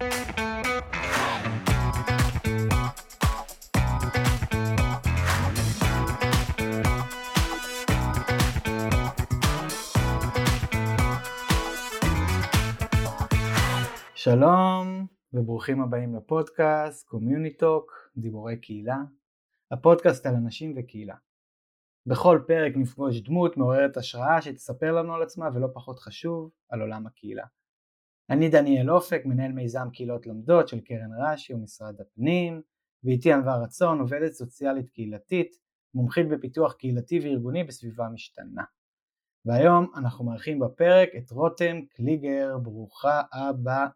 שלום וברוכים הבאים לפודקאסט קומיוניטוק, דיבורי קהילה, הפודקאסט על אנשים וקהילה. בכל פרק נפגוש דמות מעוררת השראה שתספר לנו על עצמה ולא פחות חשוב, על עולם הקהילה. אני דניאל אופק, מנהל מיזם קהילות לומדות של קרן רש"י ומשרד הפנים, ואיתי ענווה רצון, עובדת סוציאלית קהילתית, מומחית בפיתוח קהילתי וארגוני בסביבה משתנה. והיום אנחנו מארחים בפרק את רותם קליגר, ברוכה הבאה.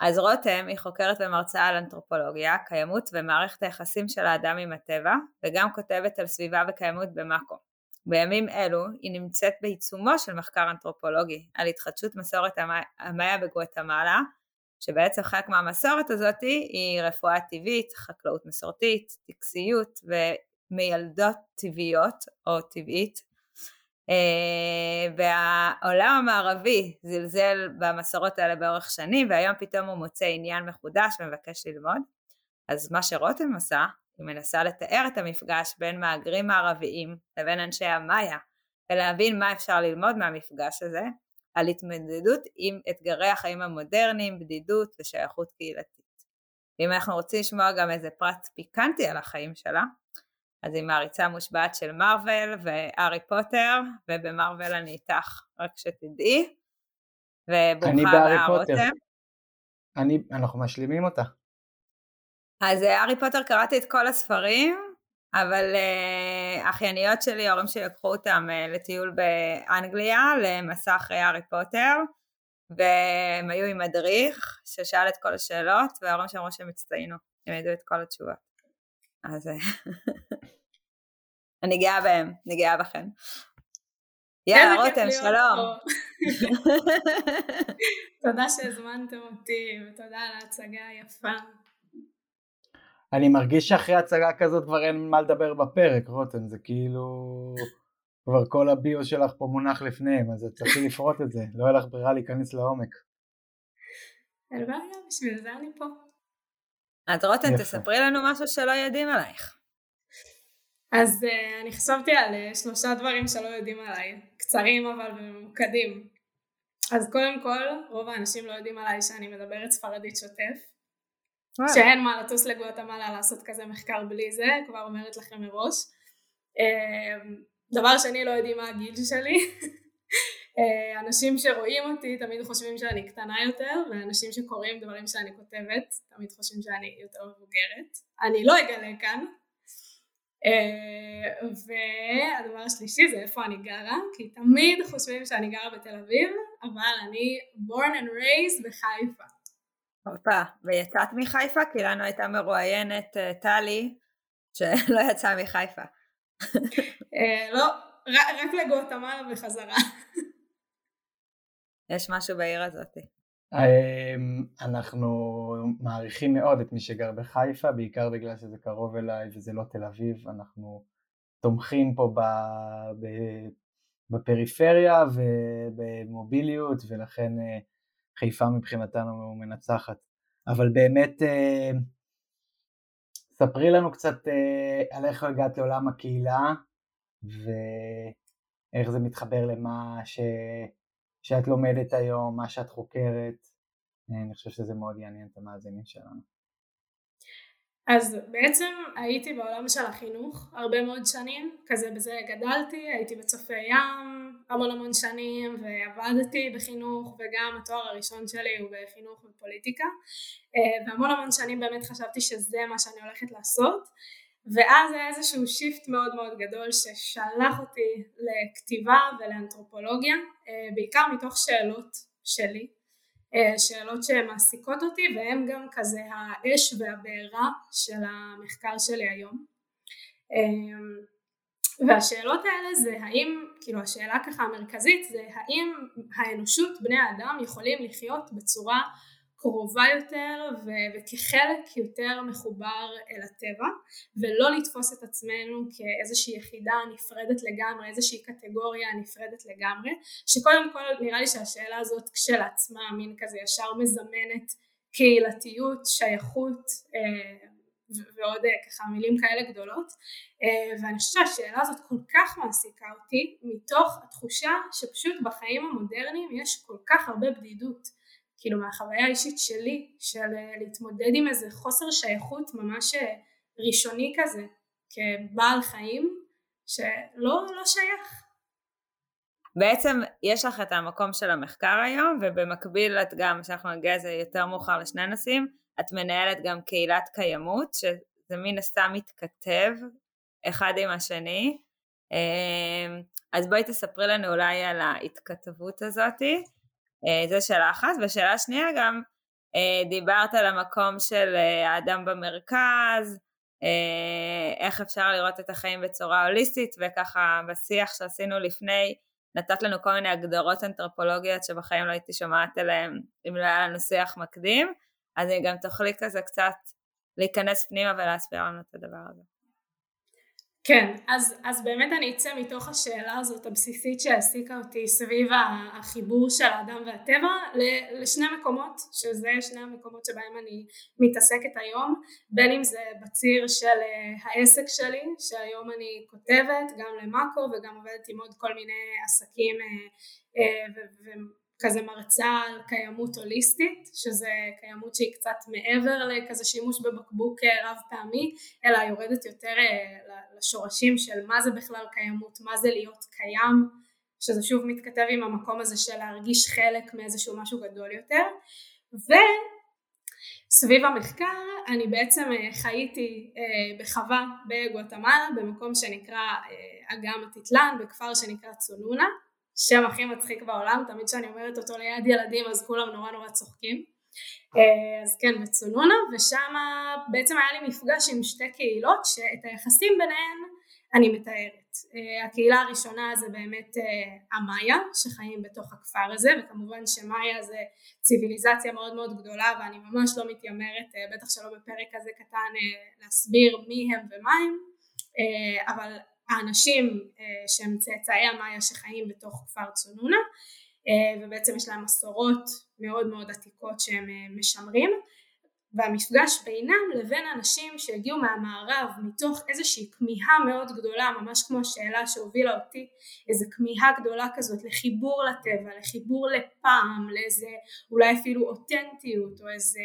אז רותם היא חוקרת ומרצה על אנתרופולוגיה, קיימות ומערכת היחסים של האדם עם הטבע, וגם כותבת על סביבה וקיימות במאקו. בימים אלו היא נמצאת בעיצומו של מחקר אנתרופולוגי על התחדשות מסורת המאיה בגואטמלה, שבעצם חלק מהמסורת הזאת היא רפואה טבעית, חקלאות מסורתית, טקסיות ומיילדות טבעיות או טבעית, אה, והעולם המערבי זלזל במסורות האלה באורך שנים והיום פתאום הוא מוצא עניין מחודש ומבקש ללמוד. אז מה שרותם עושה היא מנסה לתאר את המפגש בין מהגרים מערביים לבין אנשי המאיה ולהבין מה אפשר ללמוד מהמפגש הזה על התמודדות עם אתגרי החיים המודרניים, בדידות ושייכות קהילתית. ואם אנחנו רוצים לשמוע גם איזה פרט פיקנטי על החיים שלה, אז היא מעריצה מושבעת של מארוול והארי פוטר, ובמארוול אני איתך, רק שתדעי. וברוכה הבאה רותם. אני, אנחנו משלימים אותה. אז אה, הארי פוטר קראתי את כל הספרים, אבל uh, אחייניות שלי, ההורים שלי לקחו אותם uh, לטיול באנגליה, למסע אחרי הארי פוטר, והם היו עם מדריך ששאל את כל השאלות, וההורים שאמרו שהם הצטיינו, הם ידעו את כל התשובות. אז אני גאה בהם, אני גאה בכם. יאללה רותם, שלום. תודה שהזמנתם אותי ותודה על ההצגה היפה. אני מרגיש שאחרי הצגה כזאת כבר אין מה לדבר בפרק רותם זה כאילו כבר כל הביו שלך פה מונח לפניהם אז צריכים לפרוט את זה לא יהיה לך ברירה להיכנס לעומק. אין בעיה בשביל זה אני פה. אז רותם תספרי לנו משהו שלא יודעים עלייך. אז uh, אני חשבתי על uh, שלושה דברים שלא יודעים עליי, קצרים אבל ממוקדים. אז קודם כל, רוב האנשים לא יודעים עליי שאני מדברת ספרדית שוטף. שאין מה לטוס לגואטמלה לעשות כזה מחקר בלי זה, כבר אומרת לכם מראש. Uh, דבר שני, לא יודעים מה הגיל שלי. uh, אנשים שרואים אותי תמיד חושבים שאני קטנה יותר, ואנשים שקוראים דברים שאני כותבת תמיד חושבים שאני יותר מבוגרת. אני לא אגלה כאן, אה, והדבר השלישי זה איפה אני גרה, כי תמיד חושבים שאני גרה בתל אביב, אבל אני born and raised בחיפה. הופה, ויצאת מחיפה? כי לנו הייתה מרואיינת אה, טלי שלא יצאה מחיפה. אה, לא, רק לגואטמלה בחזרה. יש משהו בעיר הזאתי. אמ, אנחנו מעריכים מאוד את מי שגר בחיפה, בעיקר בגלל שזה קרוב אליי וזה לא תל אביב, אנחנו תומכים פה ב, ב, בפריפריה ובמוביליות ולכן אה, חיפה מבחינתנו מנצחת. אבל באמת אה, ספרי לנו קצת אה, על איך הגעת לעולם הקהילה ואיך זה מתחבר למה ש... שאת לומדת היום, מה שאת חוקרת, אה, אני חושב שזה מאוד יעניין את המאזינים שלנו. אז בעצם הייתי בעולם של החינוך הרבה מאוד שנים, כזה בזה גדלתי, הייתי בצופי ים המון המון שנים ועבדתי בחינוך וגם התואר הראשון שלי הוא בחינוך ופוליטיקה אה, והמון המון שנים באמת חשבתי שזה מה שאני הולכת לעשות ואז היה איזשהו שיפט מאוד מאוד גדול ששלח אותי לכתיבה ולאנתרופולוגיה, אה, בעיקר מתוך שאלות שלי, אה, שאלות שמעסיקות אותי והן גם כזה האש והבעירה של המחקר שלי היום. אה, והשאלות האלה זה האם, כאילו השאלה ככה המרכזית זה האם האנושות, בני האדם, יכולים לחיות בצורה קרובה יותר ו- וכחלק יותר מחובר אל הטבע ולא לתפוס את עצמנו כאיזושהי יחידה נפרדת לגמרי, איזושהי קטגוריה נפרדת לגמרי, שקודם כל נראה לי שהשאלה הזאת כשלעצמה מין כזה ישר מזמנת קהילתיות, שייכות ועוד ככה מילים כאלה גדולות ואני חושבת שהשאלה הזאת כל כך מעסיקה אותי מתוך התחושה שפשוט בחיים המודרניים יש כל כך הרבה בדידות כאילו מהחוויה האישית שלי של להתמודד עם איזה חוסר שייכות ממש ראשוני כזה כבעל חיים שלא לא שייך. בעצם יש לך את המקום של המחקר היום ובמקביל את גם, שאנחנו נגיע לזה יותר מאוחר לשני נושאים, את מנהלת גם קהילת קיימות שזה מן הסתם מתכתב אחד עם השני. אמ, אז בואי תספרי לנו אולי על ההתכתבות הזאתי אה, זו שאלה אחת ושאלה שנייה גם אה, דיברת על המקום של אה, האדם במרכז איך אפשר לראות את החיים בצורה הוליסטית וככה בשיח שעשינו לפני נתת לנו כל מיני הגדרות אנתרופולוגיות שבחיים לא הייתי שומעת עליהן אם לא היה לנו שיח מקדים אז גם תוכלי כזה קצת להיכנס פנימה ולהסביר לנו את הדבר הזה. כן, אז, אז באמת אני אצא מתוך השאלה הזאת הבסיסית שהעסיקה אותי סביב החיבור של האדם והטבע לשני מקומות, שזה שני המקומות שבהם אני מתעסקת היום, בין אם זה בציר של אה, העסק שלי, שהיום אני כותבת גם למאקו וגם עובדת עם עוד כל מיני עסקים אה, אה, כזה מרצה על קיימות הוליסטית שזה קיימות שהיא קצת מעבר לכזה שימוש בבקבוק אה, רב פעמי אלא יורדת יותר אה, לשורשים של מה זה בכלל קיימות מה זה להיות קיים שזה שוב מתכתב עם המקום הזה של להרגיש חלק מאיזשהו משהו גדול יותר. וסביב המחקר אני בעצם אה, חייתי בחווה בגואטמלה במקום שנקרא אגם הטיטלן בכפר שנקרא צונונה השם הכי מצחיק בעולם, תמיד כשאני אומרת אותו ליד ילדים אז כולם נורא נורא צוחקים. אה, אז כן, בצונונה, ושם בעצם היה לי מפגש עם שתי קהילות שאת היחסים ביניהן אני מתארת. אה, הקהילה הראשונה זה באמת אה, המאיה שחיים בתוך הכפר הזה וכמובן שמאיה זה ציוויליזציה מאוד מאוד גדולה ואני ממש לא מתיימרת בטח שלא בפרק כזה קטן להסביר מי הם ומה הם אבל האנשים אה, שהם צאצאי המאיה שחיים בתוך כפר צונונה אה, ובעצם יש להם מסורות מאוד מאוד עתיקות שהם אה, משמרים והמפגש בינם לבין אנשים שהגיעו מהמערב מתוך איזושהי כמיהה מאוד גדולה ממש כמו השאלה שהובילה אותי איזו כמיהה גדולה כזאת לחיבור לטבע לחיבור לפעם לאיזה אולי אפילו אותנטיות או איזה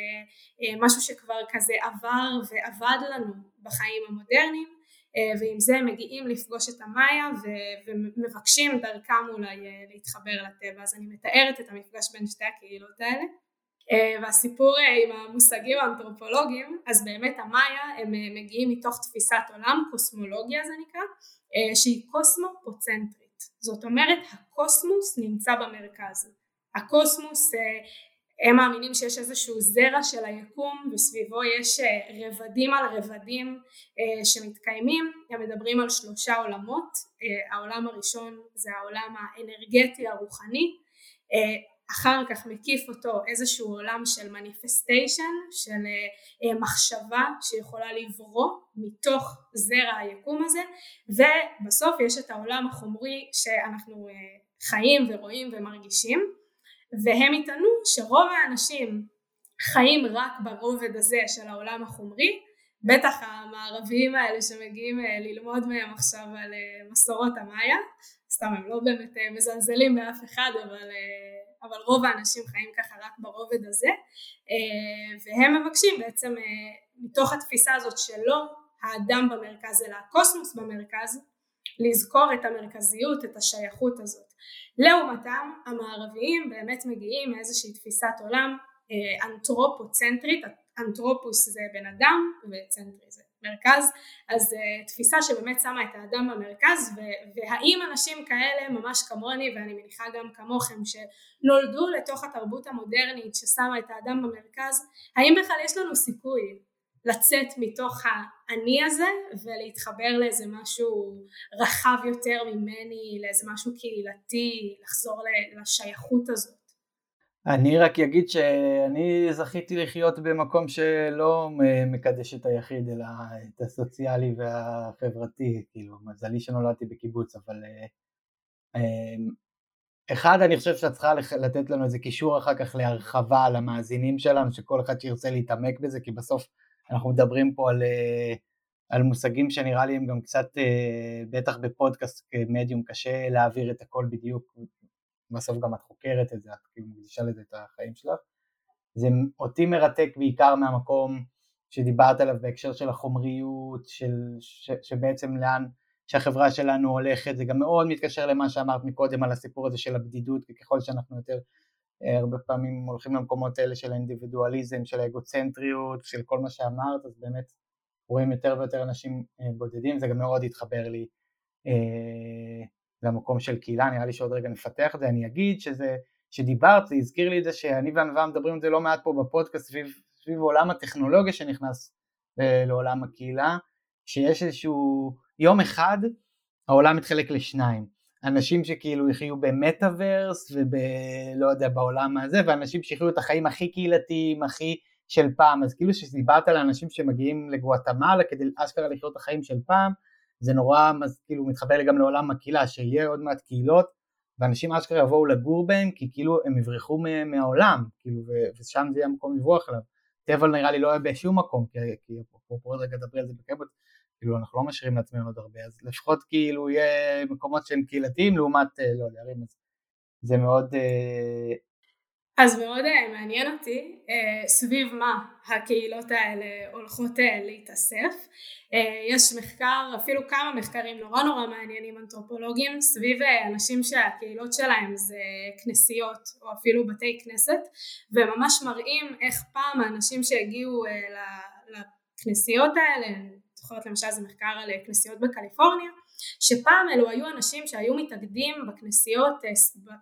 משהו שכבר כזה עבר ועבד לנו בחיים המודרניים. אה, ועם זה הם מגיעים לפגוש את המאיה ומבקשים דרכם אולי אה, להתחבר לטבע. אז אני מתארת את המפגש בין שתי הקהילות האלה. אה, והסיפור עם המושגים האנתרופולוגיים אז באמת המאיה הם מגיעים מתוך תפיסת עולם קוסמולוגיה זה נקרא שהיא קוסמופוצנטרית. זאת אומרת הקוסמוס נמצא במרכז. הקוסמוס הם מאמינים שיש איזשהו זרע של היקום וסביבו יש אה, רבדים על רבדים אה, שמתקיימים, הם מדברים על שלושה עולמות, אה, העולם הראשון זה העולם האנרגטי הרוחני, אחר כך מקיף אותו איזשהו עולם של מניפסטיישן, של מחשבה שיכולה לברוא מתוך זרע היקום הזה ובסוף יש את העולם החומרי שאנחנו חיים ורואים ומרגישים והם יטענו שרוב האנשים חיים רק ברובד הזה של העולם החומרי בטח המערביים האלה שמגיעים אה, ללמוד מהם עכשיו על אה, מסורות המאיה. סתם הם לא באמת אה, מזלזלים באף אחד אבל, אבל רוב האנשים חיים ככה רק ברובד הזה. והם מבקשים בעצם מתוך התפיסה הזאת שלא האדם במרכז אלא הקוסמוס במרכז לזכור את המרכזיות, את השייכות הזאת. לעומתם המערביים באמת מגיעים מאיזושהי תפיסת עולם אה, אנתרופוצנטרית, אנתרופוס זה בן אדם וצנטרי זה מרכז, אז uh, תפיסה שבאמת שמה את האדם במרכז והאם אנשים כאלה ממש כמוני ואני מניחה גם כמוכם שנולדו לתוך התרבות המודרנית ששמה את האדם במרכז, האם בכלל יש לנו סיכוי לצאת מתוך האני הזה ולהתחבר לאיזה משהו רחב יותר ממני, לאיזה משהו קהילתי, לחזור לשייכות הזאת. אני רק אגיד שאני זכיתי לחיות במקום שלא מקדש את היחיד אלא את הסוציאלי והחברתי, כאילו מזלי שנולדתי בקיבוץ אבל אה, אחד, אני חושב שאת צריכה לתת לנו איזה קישור אחר כך להרחבה למאזינים שלנו, שכל אחד שירצה להתעמק בזה, כי בסוף אנחנו מדברים פה על, אה, על מושגים שנראה לי הם גם קצת, אה, בטח בפודקאסט כמדיום, קשה להעביר את הכל בדיוק, בסוף גם את חוקרת את זה, את כאילו מקדישה לזה את החיים שלך. זה אותי מרתק בעיקר מהמקום שדיברת עליו בהקשר של החומריות, של, ש, שבעצם לאן שהחברה שלנו הולכת, זה גם מאוד מתקשר למה שאמרת מקודם על הסיפור הזה של הבדידות, כי ככל שאנחנו יותר אה, הרבה פעמים הולכים למקומות האלה של האינדיבידואליזם, של האגוצנטריות, של כל מה שאמרת, אז באמת רואים יותר ויותר אנשים אה, בודדים, זה גם מאוד התחבר לי אה, למקום של קהילה, נראה לי שעוד רגע נפתח את זה, אני אגיד שזה, שדיברת, זה הזכיר לי את זה שאני וענווה מדברים על זה לא מעט פה בפודקאסט סביב, סביב עולם הטכנולוגיה שנכנס אה, לעולם הקהילה, שיש איזשהו יום אחד העולם מתחלק לשניים, אנשים שכאילו יחיו במטאוורס ובלא יודע בעולם הזה ואנשים שיחיו את החיים הכי קהילתיים, הכי של פעם, אז כאילו שדיברת על אנשים שמגיעים לגואטמלה כדי אשכרה לחיות את החיים של פעם, זה נורא אז כאילו מתחבר גם לעולם הקהילה, שיהיה עוד מעט קהילות ואנשים אשכרה יבואו לגור בהם כי כאילו הם יברחו מהעולם, כאילו ושם זה יהיה המקום לברוח אליו. טבע נראה לי לא יהיה בשום מקום, כי, כי אפרופו רגע דברי על זה בקבוץ, כאילו אנחנו לא משאירים לעצמנו עוד הרבה, אז לפחות כאילו יהיה מקומות שהם קהילתיים לעומת, אה, לא יודע, ערים, אז זה מאוד... אה, אז מאוד אה, מעניין אותי סביב מה הקהילות האלה הולכות להתאסף. יש מחקר, אפילו כמה מחקרים נורא נורא מעניינים אנתרופולוגיים סביב אנשים שהקהילות שלהם זה כנסיות או אפילו בתי כנסת וממש מראים איך פעם האנשים שהגיעו לכנסיות האלה זוכרת למשל זה מחקר על כנסיות בקליפורניה שפעם אלו היו אנשים שהיו מתאגדים בכנסיות אה,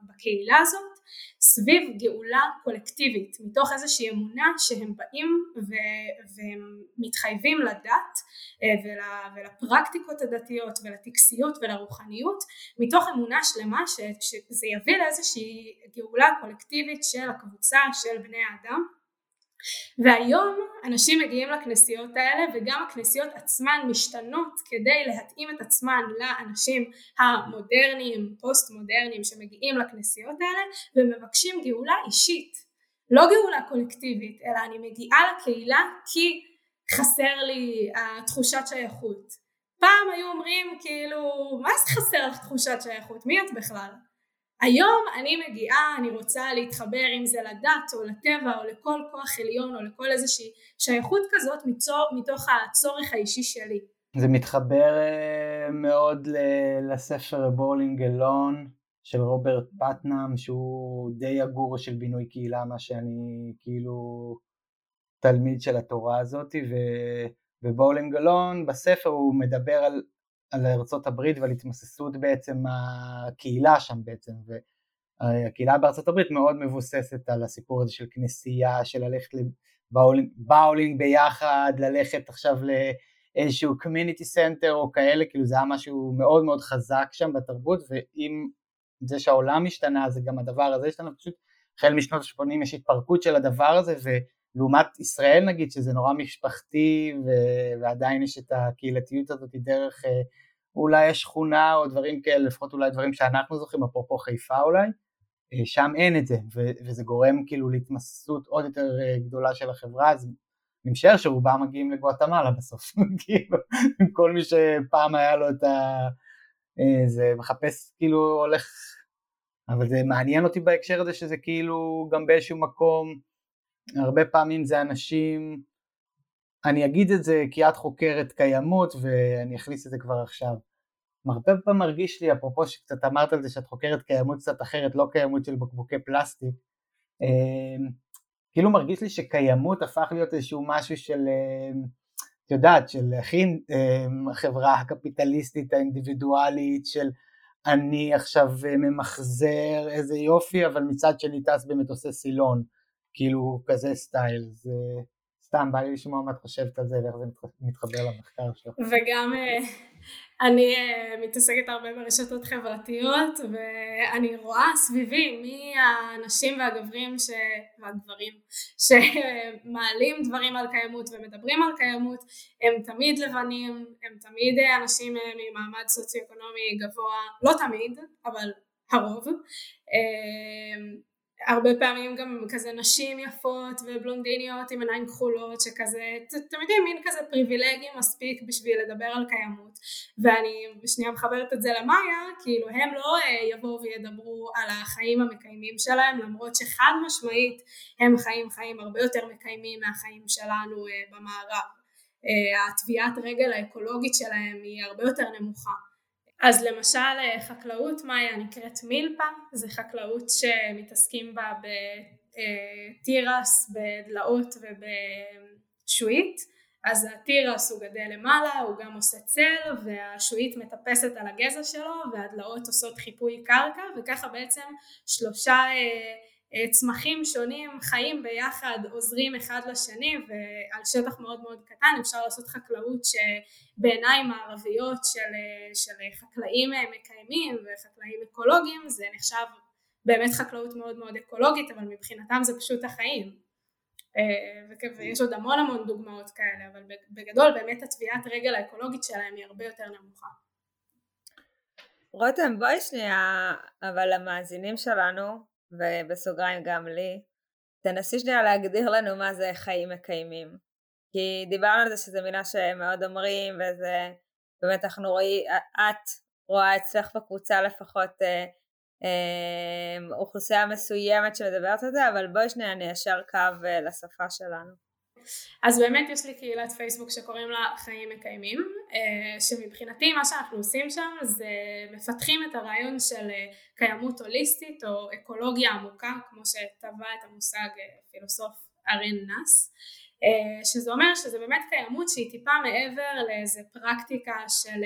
בקהילה הזאת סביב גאולה קולקטיבית מתוך איזושהי אמונה שהם באים ו- והם מתחייבים לדת אה, ול- ולפרקטיקות הדתיות ולטקסיות ולרוחניות מתוך אמונה שלמה ש- שזה יביא לאיזושהי גאולה קולקטיבית של הקבוצה של בני האדם והיום אנשים מגיעים לכנסיות האלה וגם הכנסיות עצמן משתנות כדי להתאים את עצמן לאנשים המודרניים, פוסט מודרניים שמגיעים לכנסיות האלה ומבקשים גאולה אישית, לא גאולה קולקטיבית אלא אני מגיעה לקהילה כי חסר לי התחושת שייכות. פעם היו אומרים כאילו מה זה חסר לך תחושת שייכות? מי את בכלל? היום אני מגיעה, אני רוצה להתחבר אם זה לדת או לטבע או לכל כוח עליון או לכל איזושהי שייכות כזאת מצור, מתוך הצורך האישי שלי. זה מתחבר אה, מאוד לספר Bowling Alone של רוברט פטנאם שהוא די הגורו של בינוי קהילה מה שאני כאילו תלמיד של התורה הזאת וב-Bowling Alone בספר הוא מדבר על על ארצות הברית ועל התמססות בעצם הקהילה שם בעצם והקהילה בארצות הברית מאוד מבוססת על הסיפור הזה של כנסייה, של ללכת ל-bowling bowling ביחד, ללכת עכשיו לאיזשהו community center או כאלה, כאילו זה היה משהו מאוד מאוד חזק שם בתרבות ואם זה שהעולם השתנה זה גם הדבר הזה השתנה, פשוט החל משנות ה-80 יש התפרקות של הדבר הזה ולעומת ישראל נגיד שזה נורא משפחתי ו- ועדיין יש את הקהילתיות הזאת דרך אה, אולי השכונה או דברים כאלה, לפחות אולי דברים שאנחנו זוכרים, אפרופו חיפה אולי, אה, שם אין את זה, ו- וזה גורם כאילו להתמססות עוד יותר אה, גדולה של החברה, אז אני משער שרובם מגיעים לגואטמלה בסוף, כאילו, כל מי שפעם היה לו את ה... זה מחפש כאילו הולך, אבל זה מעניין אותי בהקשר הזה שזה כאילו גם באיזשהו מקום, הרבה פעמים זה אנשים אני אגיד את זה כי את חוקרת קיימות ואני אכניס את זה כבר עכשיו. הרבה פעמים מרגיש לי, אפרופו שקצת אמרת על זה שאת חוקרת קיימות קצת אחרת, לא קיימות של בקבוקי פלסטיק, אמ, כאילו מרגיש לי שקיימות הפך להיות איזשהו משהו של, אמ, את יודעת, של הכי אמ, החברה הקפיטליסטית האינדיבידואלית של אני עכשיו ממחזר איזה יופי, אבל מצד שני טס במטוסי סילון, כאילו כזה סטייל. זה... סתם בא לי לשמוע מה את חושבת על זה ואיך זה מתחבר למחקר שלך. וגם אה, אני אה, מתעסקת הרבה ברשתות חברתיות ואני רואה סביבי מי האנשים והגברים ש... והגברים שמעלים דברים על קיימות ומדברים על קיימות הם תמיד לבנים, הם תמיד אנשים ממעמד סוציו-אקונומי גבוה, לא תמיד, אבל הרוב. הרבה פעמים גם כזה נשים יפות ובלונדיניות עם עיניים כחולות שכזה, אתם יודעים, מין כזה פריבילגי מספיק בשביל לדבר על קיימות ואני בשנייה מחברת את זה למאיה, כאילו הם לא אה, יבואו וידברו על החיים המקיימים שלהם למרות שחד משמעית הם חיים חיים הרבה יותר מקיימים מהחיים שלנו אה, במערב. אה, הטביעת רגל האקולוגית שלהם היא הרבה יותר נמוכה אז למשל אה, חקלאות מאיה נקראת מילפה, זה חקלאות שמתעסקים בה בתירס, בדלאות ובשועית, אז התירס הוא גדל למעלה, הוא גם עושה צל והשועית מטפסת על הגזע שלו והדלאות עושות חיפוי קרקע וככה בעצם שלושה אה, אה, צמחים שונים חיים ביחד עוזרים אחד לשני ועל שטח מאוד מאוד קטן אפשר לעשות חקלאות שבעיניים מערביות של, אה, של חקלאים אה, מקיימים וחקלאים אקולוגיים זה נחשב באמת חקלאות מאוד מאוד אקולוגית אבל מבחינתם זה פשוט החיים. ויש עוד המון המון דוגמאות כאלה אבל בגדול באמת הטביעת רגל האקולוגית שלהם היא הרבה יותר נמוכה. רותם בואי שנייה אבל למאזינים שלנו ובסוגריים גם לי, תנסי שנייה להגדיר לנו מה זה חיים מקיימים. כי דיברנו על זה שזו מילה שמאוד אומרים וזה באמת אנחנו רואים, את רואה אצלך בקבוצה לפחות אה, אה, אוכלוסייה מסוימת שמדברת על זה, אבל בואי שנייה ניישר קו אה, לשפה שלנו. אז באמת יש לי קהילת פייסבוק שקוראים לה חיים מקיימים שמבחינתי מה שאנחנו עושים שם זה מפתחים את הרעיון של אה, קיימות הוליסטית או אקולוגיה עמוקה כמו שטבע את המושג אה, פילוסוף ארן נאס שזה אומר שזה באמת קיימות שהיא טיפה מעבר לאיזה פרקטיקה של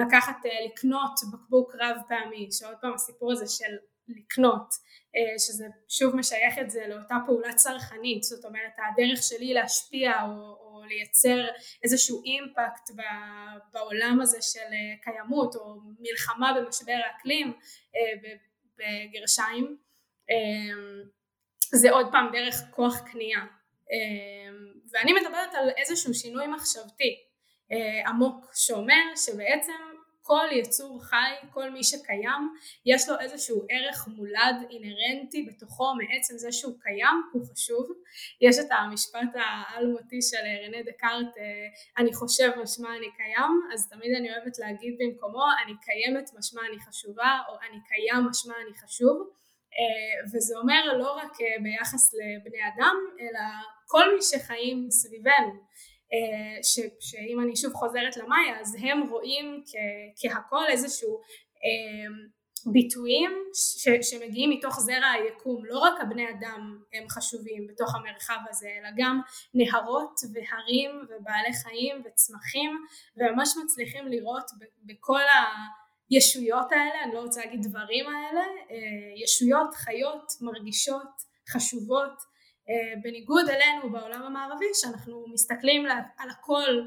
לקחת לקנות בקבוק רב פעמי שעוד פעם הסיפור הזה של לקנות אה, שזה שוב משייך את זה לאותה פעולה צרכנית זאת אומרת הדרך שלי להשפיע או, או לייצר איזשהו אימפקט בעולם הזה של אה, קיימות או מלחמה במשבר האקלים אה, בגרשיים זה עוד פעם דרך כוח קנייה. ואני מדברת על איזשהו שינוי מחשבתי עמוק שאומר שבעצם כל יצור חי, כל מי שקיים, יש לו איזשהו ערך מולד אינהרנטי בתוכו מעצם זה שהוא קיים, הוא חשוב. יש את המשפט האלמותי של רנה דקארט, אה, אני חושב משמע אני קיים, אז תמיד אני אוהבת להגיד במקומו, אני קיימת משמע אני חשובה, או אני קיים משמע אני חשוב. אה, וזה אומר לא רק אה, ביחס לבני אדם, אלא כל מי שחיים סביבנו. אה, ש, שאם אני שוב חוזרת למאיה אז הם רואים כ, כהכל איזשהו אה, ביטויים ש, שמגיעים מתוך זרע היקום. לא רק הבני אדם הם חשובים בתוך המרחב הזה אלא גם נהרות והרים ובעלי חיים וצמחים וממש מצליחים לראות בכל הישויות האלה אני לא רוצה להגיד דברים האלה אה, ישויות חיות מרגישות חשובות בניגוד אלינו בעולם המערבי שאנחנו מסתכלים על הכל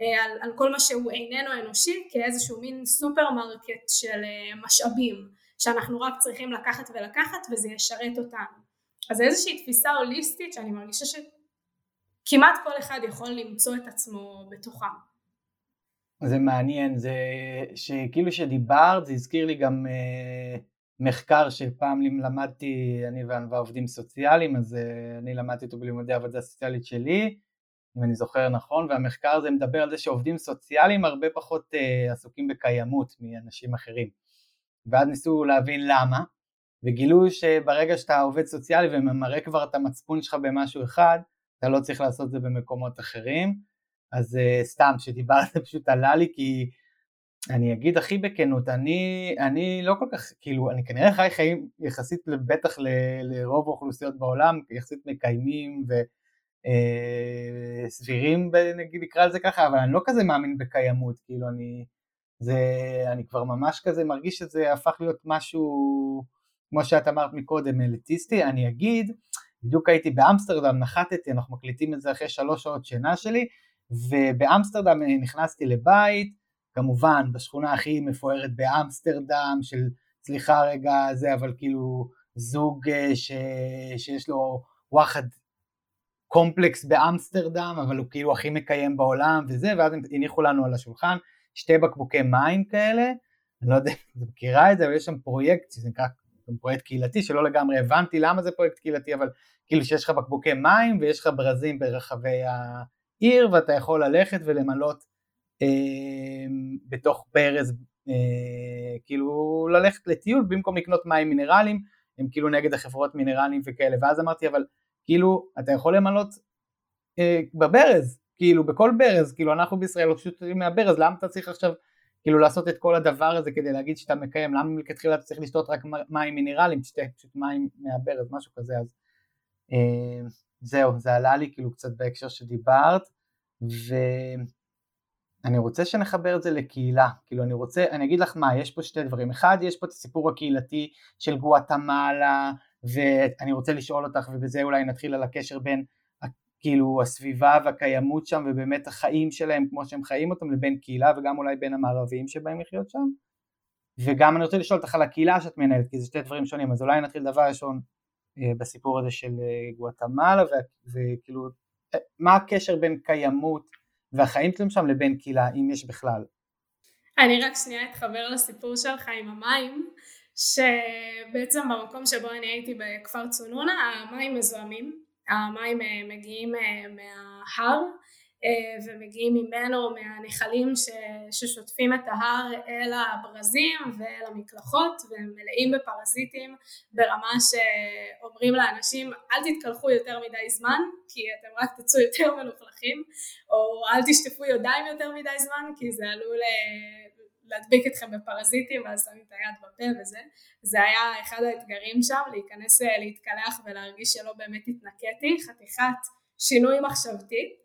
אה, על, על כל מה שהוא איננו אנושי כאיזשהו מין סופרמרקט של אה, משאבים שאנחנו רק צריכים לקחת ולקחת וזה ישרת אותנו. אז זה איזושהי תפיסה הוליסטית שאני מרגישה שכמעט כל אחד יכול למצוא את עצמו בתוכה. זה מעניין, זה שכאילו שדיברת זה הזכיר לי גם אה, מחקר שפעם למדתי, אני וענווה עובדים סוציאליים, אז אה, אני למדתי אותו בלימודי עבודה סוציאלית שלי, אם אני זוכר נכון, והמחקר הזה מדבר על זה שעובדים סוציאליים הרבה פחות uh, עסוקים בקיימות מאנשים אחרים. ואז ניסו להבין למה, וגילו שברגע שאתה עובד סוציאלי וממראה כבר את המצפון שלך במשהו אחד, אתה לא צריך לעשות את זה במקומות אחרים. אז uh, סתם, שדיברת פשוט עלה לי, כי אני אגיד הכי בכנות, אני, אני לא כל כך, כאילו, אני כנראה חי חיים יחסית בטח ל, לרוב האוכלוסיות בעולם, יחסית מקיימים וסבירים, אה, נגיד נקרא לזה ככה, אבל אני לא כזה מאמין בקיימות, כאילו אני, זה, אני כבר ממש כזה מרגיש שזה הפך להיות משהו, כמו שאת אמרת מקודם, אליטיסטי, אני אגיד, בדיוק הייתי באמסטרדם, נחתתי, אנחנו מקליטים את זה אחרי שלוש שעות שינה שלי, ובאמסטרדם נכנסתי לבית, כמובן בשכונה הכי מפוארת באמסטרדם של סליחה רגע זה אבל כאילו זוג אה, ש... שיש לו וואחד קומפלקס באמסטרדם אבל הוא כאילו הכי מקיים בעולם וזה ואז הם הניחו לנו על השולחן שתי בקבוקי מים כאלה. אני לא יודע אם את מכירה את זה, אבל יש שם פרויקט שזה נקרא פרויקט קהילתי, שלא לגמרי הבנתי למה זה פרויקט קהילתי, אבל כאילו שיש לך בקבוקי מים ויש לך ברזים ברחבי העיר ואתה יכול ללכת ולמלות בתוך ברז, אה, כאילו ללכת לטיול במקום לקנות מים מינרליים, הם כאילו נגד החברות מינרליים וכאלה, ואז אמרתי אבל כאילו אתה יכול למלות אה, בברז, כאילו בכל ברז, כאילו אנחנו בישראל פשוט שותים מהברז, למה אתה צריך עכשיו כאילו לעשות את כל הדבר הזה כדי להגיד שאתה מקיים, למה מלכתחילה אתה צריך לשתות רק מים מינרליים, תשתה פשוט מים מהברז, משהו כזה, אז אה, זהו, זה עלה לי כאילו קצת בהקשר שדיברת, ואני רוצה שנחבר את זה לקהילה, כאילו אני רוצה, אני אגיד לך מה, יש פה שתי דברים, אחד יש פה את הסיפור הקהילתי של גואטמלה, ואני רוצה לשאול אותך, ובזה אולי נתחיל על הקשר בין כאילו הסביבה והקיימות שם ובאמת החיים שלהם כמו שהם חיים אותם לבין קהילה וגם אולי בין המערביים שבאים לחיות שם. וגם אני רוצה לשאול אותך על הקהילה שאת מנהלת כי זה שתי דברים שונים. אז אולי נתחיל דבר ראשון אה, בסיפור הזה של אה, גואטמלה וכאילו אה, מה הקשר בין קיימות והחיים שלהם שם לבין קהילה אם יש בכלל. אני רק שנייה אתחבר לסיפור שלך עם המים שבעצם במקום שבו אני הייתי בכפר צונונה המים מזוהמים המים אה, מגיעים אה, מההר ומגיעים ממנו מהנחלים ששוטפים את ההר אל הברזים ואל המקלחות והם מלאים בפרזיטים ברמה שאומרים לאנשים אל תתקלחו יותר מדי זמן כי אתם רק תצאו יותר מלוכלכים או אל תשטפו ידיים יותר מדי זמן כי זה עלול להדביק אתכם בפרזיטים ואז שמים את היד בפה וזה. זה היה אחד האתגרים שם להיכנס אה, להתקלח ולהרגיש שלא באמת התנקיתי חתיכת שינוי מחשבתי. אה,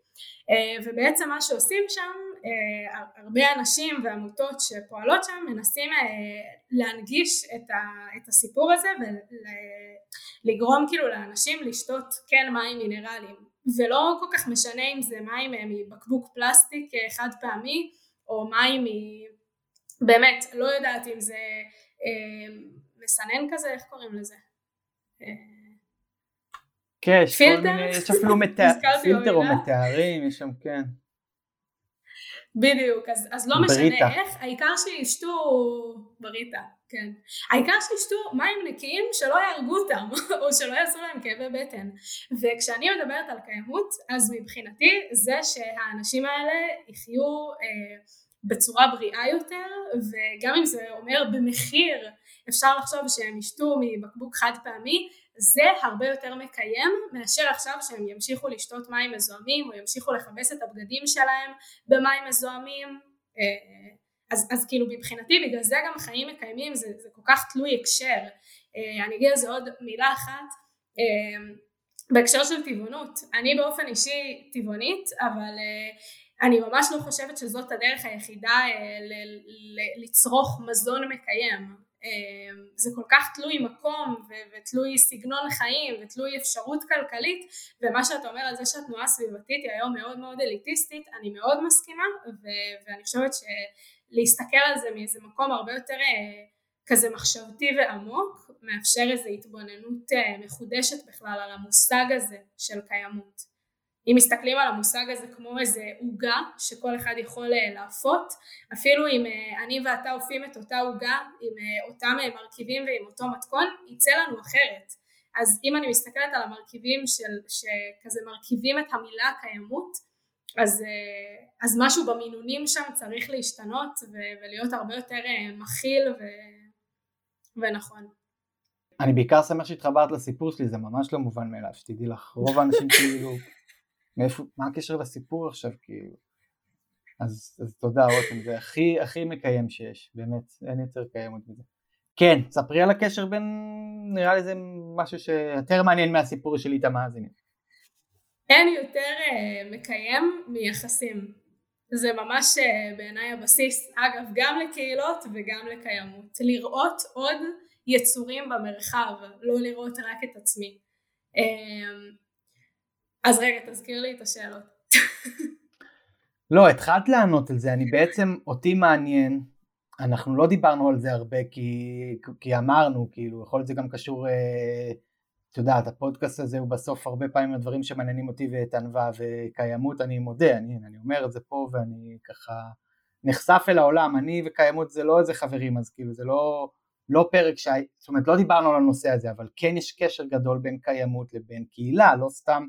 ובעצם מה שעושים שם אה, הרבה אנשים ועמותות שפועלות שם מנסים להנגיש את הסיפור הזה ולגרום כאילו לאנשים לשתות כן מים מינרליים ולא כל כך משנה אם זה מים מבקבוק פלסטיק חד פעמי או מים באמת, לא יודעת אם זה אה, מסנן כזה, איך קוראים לזה? כן, יש כל מיני, יש אפילו פילטר או מתארים, יש שם, כן. בדיוק, אז, אז לא בריטה. משנה איך, העיקר שישתו, בריטה, כן. העיקר שישתו מים נקיים שלא יהרגו אותם, או שלא יעשו להם כאבי בטן. וכשאני מדברת על קיימות, אז מבחינתי זה שהאנשים האלה יחיו אה, בצורה בריאה יותר וגם אם זה אומר במחיר אפשר לחשוב שהם ישתו מבקבוק חד פעמי זה הרבה יותר מקיים מאשר עכשיו שהם ימשיכו לשתות מים מזוהמים או ימשיכו לכבס את הבגדים שלהם במים מזוהמים. אה, אז, אז כאילו מבחינתי בגלל זה גם חיים מקיימים זה, זה כל כך תלוי הקשר. אה, אני אגיד על זה עוד מילה אחת. אה, בהקשר של טבעונות אני באופן אישי טבעונית אבל אני ממש לא חושבת שזאת הדרך היחידה אה, לצרוך מזון מקיים. אה, זה כל כך תלוי מקום ותלוי סגנון חיים ותלוי אפשרות כלכלית ומה שאתה אומר על זה שהתנועה הסביבתית היא היום מאוד מאוד אליטיסטית אני מאוד מסכימה ואני חושבת שלהסתכל על זה מאיזה מקום הרבה יותר אה, כזה מחשבתי ועמוק מאפשר איזו התבוננות מחודשת בכלל על המושג הזה של קיימות אם מסתכלים על המושג הזה כמו איזה עוגה שכל אחד יכול אה, להפות, אפילו אם אה, אני ואתה אופים את אותה עוגה עם אה, אותם מרכיבים ועם אותו מתכון, יצא לנו אחרת. אז אם אני מסתכלת על המרכיבים של, שכזה מרכיבים את המילה קיימות, אז, אז משהו במינונים שם צריך להשתנות ולהיות הרבה יותר מכיל ו, ונכון. אני בעיקר שמח שהתחברת לסיפור שלי, זה ממש לא מובן מאליו, שתדעי לך, רוב האנשים כאילו מאיפה, מה הקשר לסיפור עכשיו כאילו? אז, אז תודה רותם, זה הכי הכי מקיים שיש, באמת, אין יותר קיימות מזה. כן, ספרי על הקשר בין, נראה לי זה משהו שיותר מעניין מהסיפור שלי את המאזינים. אין יותר uh, מקיים מיחסים. זה ממש uh, בעיניי הבסיס, אגב, גם לקהילות וגם לקיימות. לראות עוד יצורים במרחב, לא לראות רק את עצמי. אז רגע, תזכיר לי את השאלות. לא, התחלת לענות על זה, אני בעצם, אותי מעניין, אנחנו לא דיברנו על זה הרבה כי, כי אמרנו, כאילו, יכול להיות זה גם קשור, אה, את יודעת, הפודקאסט הזה הוא בסוף הרבה פעמים הדברים שמעניינים אותי ואת ענווה וקיימות, אני מודה, אני, אני אומר את זה פה ואני ככה נחשף אל העולם, אני וקיימות זה לא איזה חברים, אז כאילו זה לא, לא פרק ש... זאת אומרת לא דיברנו על הנושא הזה, אבל כן יש קשר גדול בין קיימות לבין קהילה, לא סתם,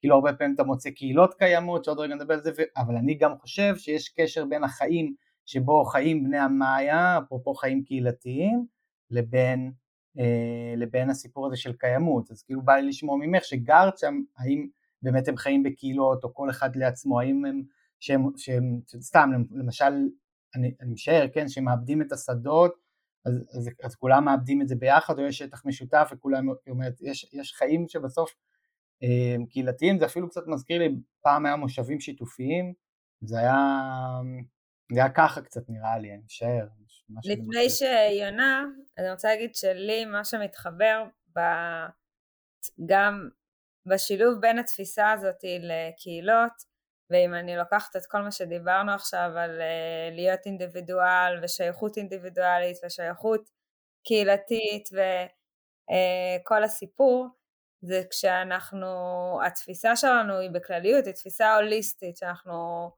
כאילו הרבה פעמים אתה מוצא קהילות קיימות, שעוד רגע נדבר על זה. אבל אני גם חושב שיש קשר בין החיים שבו חיים בני המאיה, אפרופו חיים קהילתיים, לבין, אה, לבין הסיפור הזה של קיימות, אז כאילו בא לי לשמוע ממך שגרת שם, האם באמת הם חיים בקהילות או כל אחד לעצמו, האם הם, שהם, שהם סתם למשל, אני, אני משער, כן, שהם מאבדים את השדות, אז, אז, אז כולם מאבדים את זה ביחד או יש שטח משותף וכולם, זאת אומרת, יש, יש חיים שבסוף קהילתיים, זה אפילו קצת מזכיר לי, פעם היה מושבים שיתופיים, זה היה, זה היה ככה קצת נראה לי, אני משער. לפני שיונה, אני רוצה להגיד שלי מה שמתחבר ב... גם בשילוב בין התפיסה הזאת לקהילות, ואם אני לוקחת את כל מה שדיברנו עכשיו על uh, להיות אינדיבידואל ושייכות אינדיבידואלית ושייכות קהילתית וכל uh, הסיפור, זה כשאנחנו, התפיסה שלנו היא בכלליות, היא תפיסה הוליסטית, שאנחנו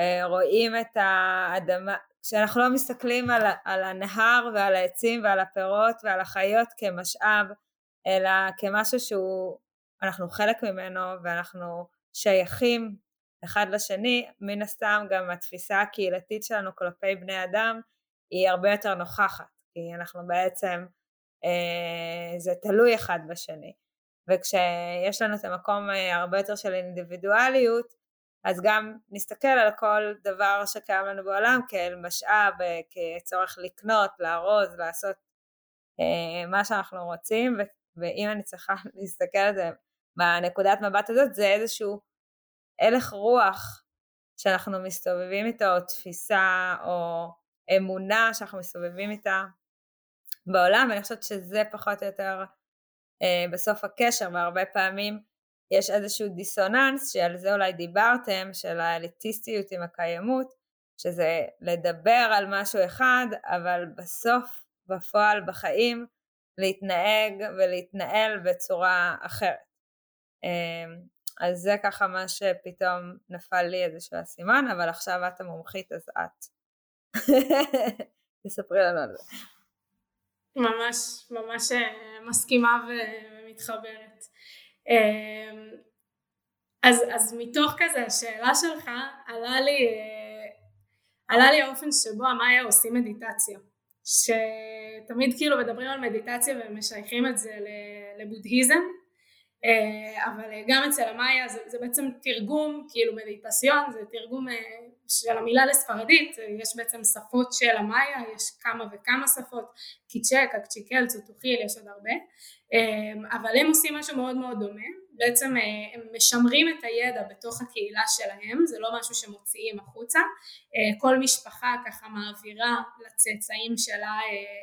uh, רואים את האדמה, כשאנחנו לא מסתכלים על, על הנהר ועל העצים ועל הפירות ועל החיות כמשאב, אלא כמשהו שהוא, אנחנו חלק ממנו ואנחנו שייכים אחד לשני, מן הסתם גם התפיסה הקהילתית שלנו כלפי בני אדם היא הרבה יותר נוכחת, כי אנחנו בעצם, אה, זה תלוי אחד בשני. וכשיש לנו את המקום אה, הרבה יותר של אינדיבידואליות, אז גם נסתכל על כל דבר שקיים לנו בעולם כאל משאב, אה, כצורך לקנות, לארוז, לעשות אה, מה שאנחנו רוצים, ואם אני צריכה להסתכל על זה בנקודת מבט הזאת, זה איזשהו הלך רוח שאנחנו מסתובבים איתו, או תפיסה, או אמונה שאנחנו מסתובבים איתה בעולם, ואני חושבת שזה פחות או יותר בסוף הקשר, והרבה פעמים יש איזשהו דיסוננס, שעל זה אולי דיברתם, של האליטיסטיות עם הקיימות, שזה לדבר על משהו אחד, אבל בסוף, בפועל, בחיים, להתנהג ולהתנהל בצורה אחרת. אה, אז זה ככה מה שפתאום נפל לי איזשהו אסימן, אבל עכשיו את המומחית אז את. תספרי לנו על זה. ממש, ממש אה, מסכימה ומתחברת. אמ, אז, אז מתוך כזה השאלה שלך עלה לי, אה, עלה לי האופן שבו המאיה עושים מדיטציה. שתמיד כאילו מדברים על מדיטציה ומשייכים את זה לבודהיזם אבל אה, גם אצל המאיה זה, זה בעצם תרגום, כאילו מדיטציון, זה תרגום אה, של המילה לספרדית, יש בעצם שפות של המאיה, יש כמה וכמה שפות, קיצ'ק, אקצ'יקל, צוטוחיל, יש עוד הרבה, אבל הם עושים משהו מאוד מאוד דומה, בעצם הם משמרים את הידע בתוך הקהילה שלהם, זה לא משהו שמוציאים החוצה, כל משפחה ככה מעבירה לצאצאים שלה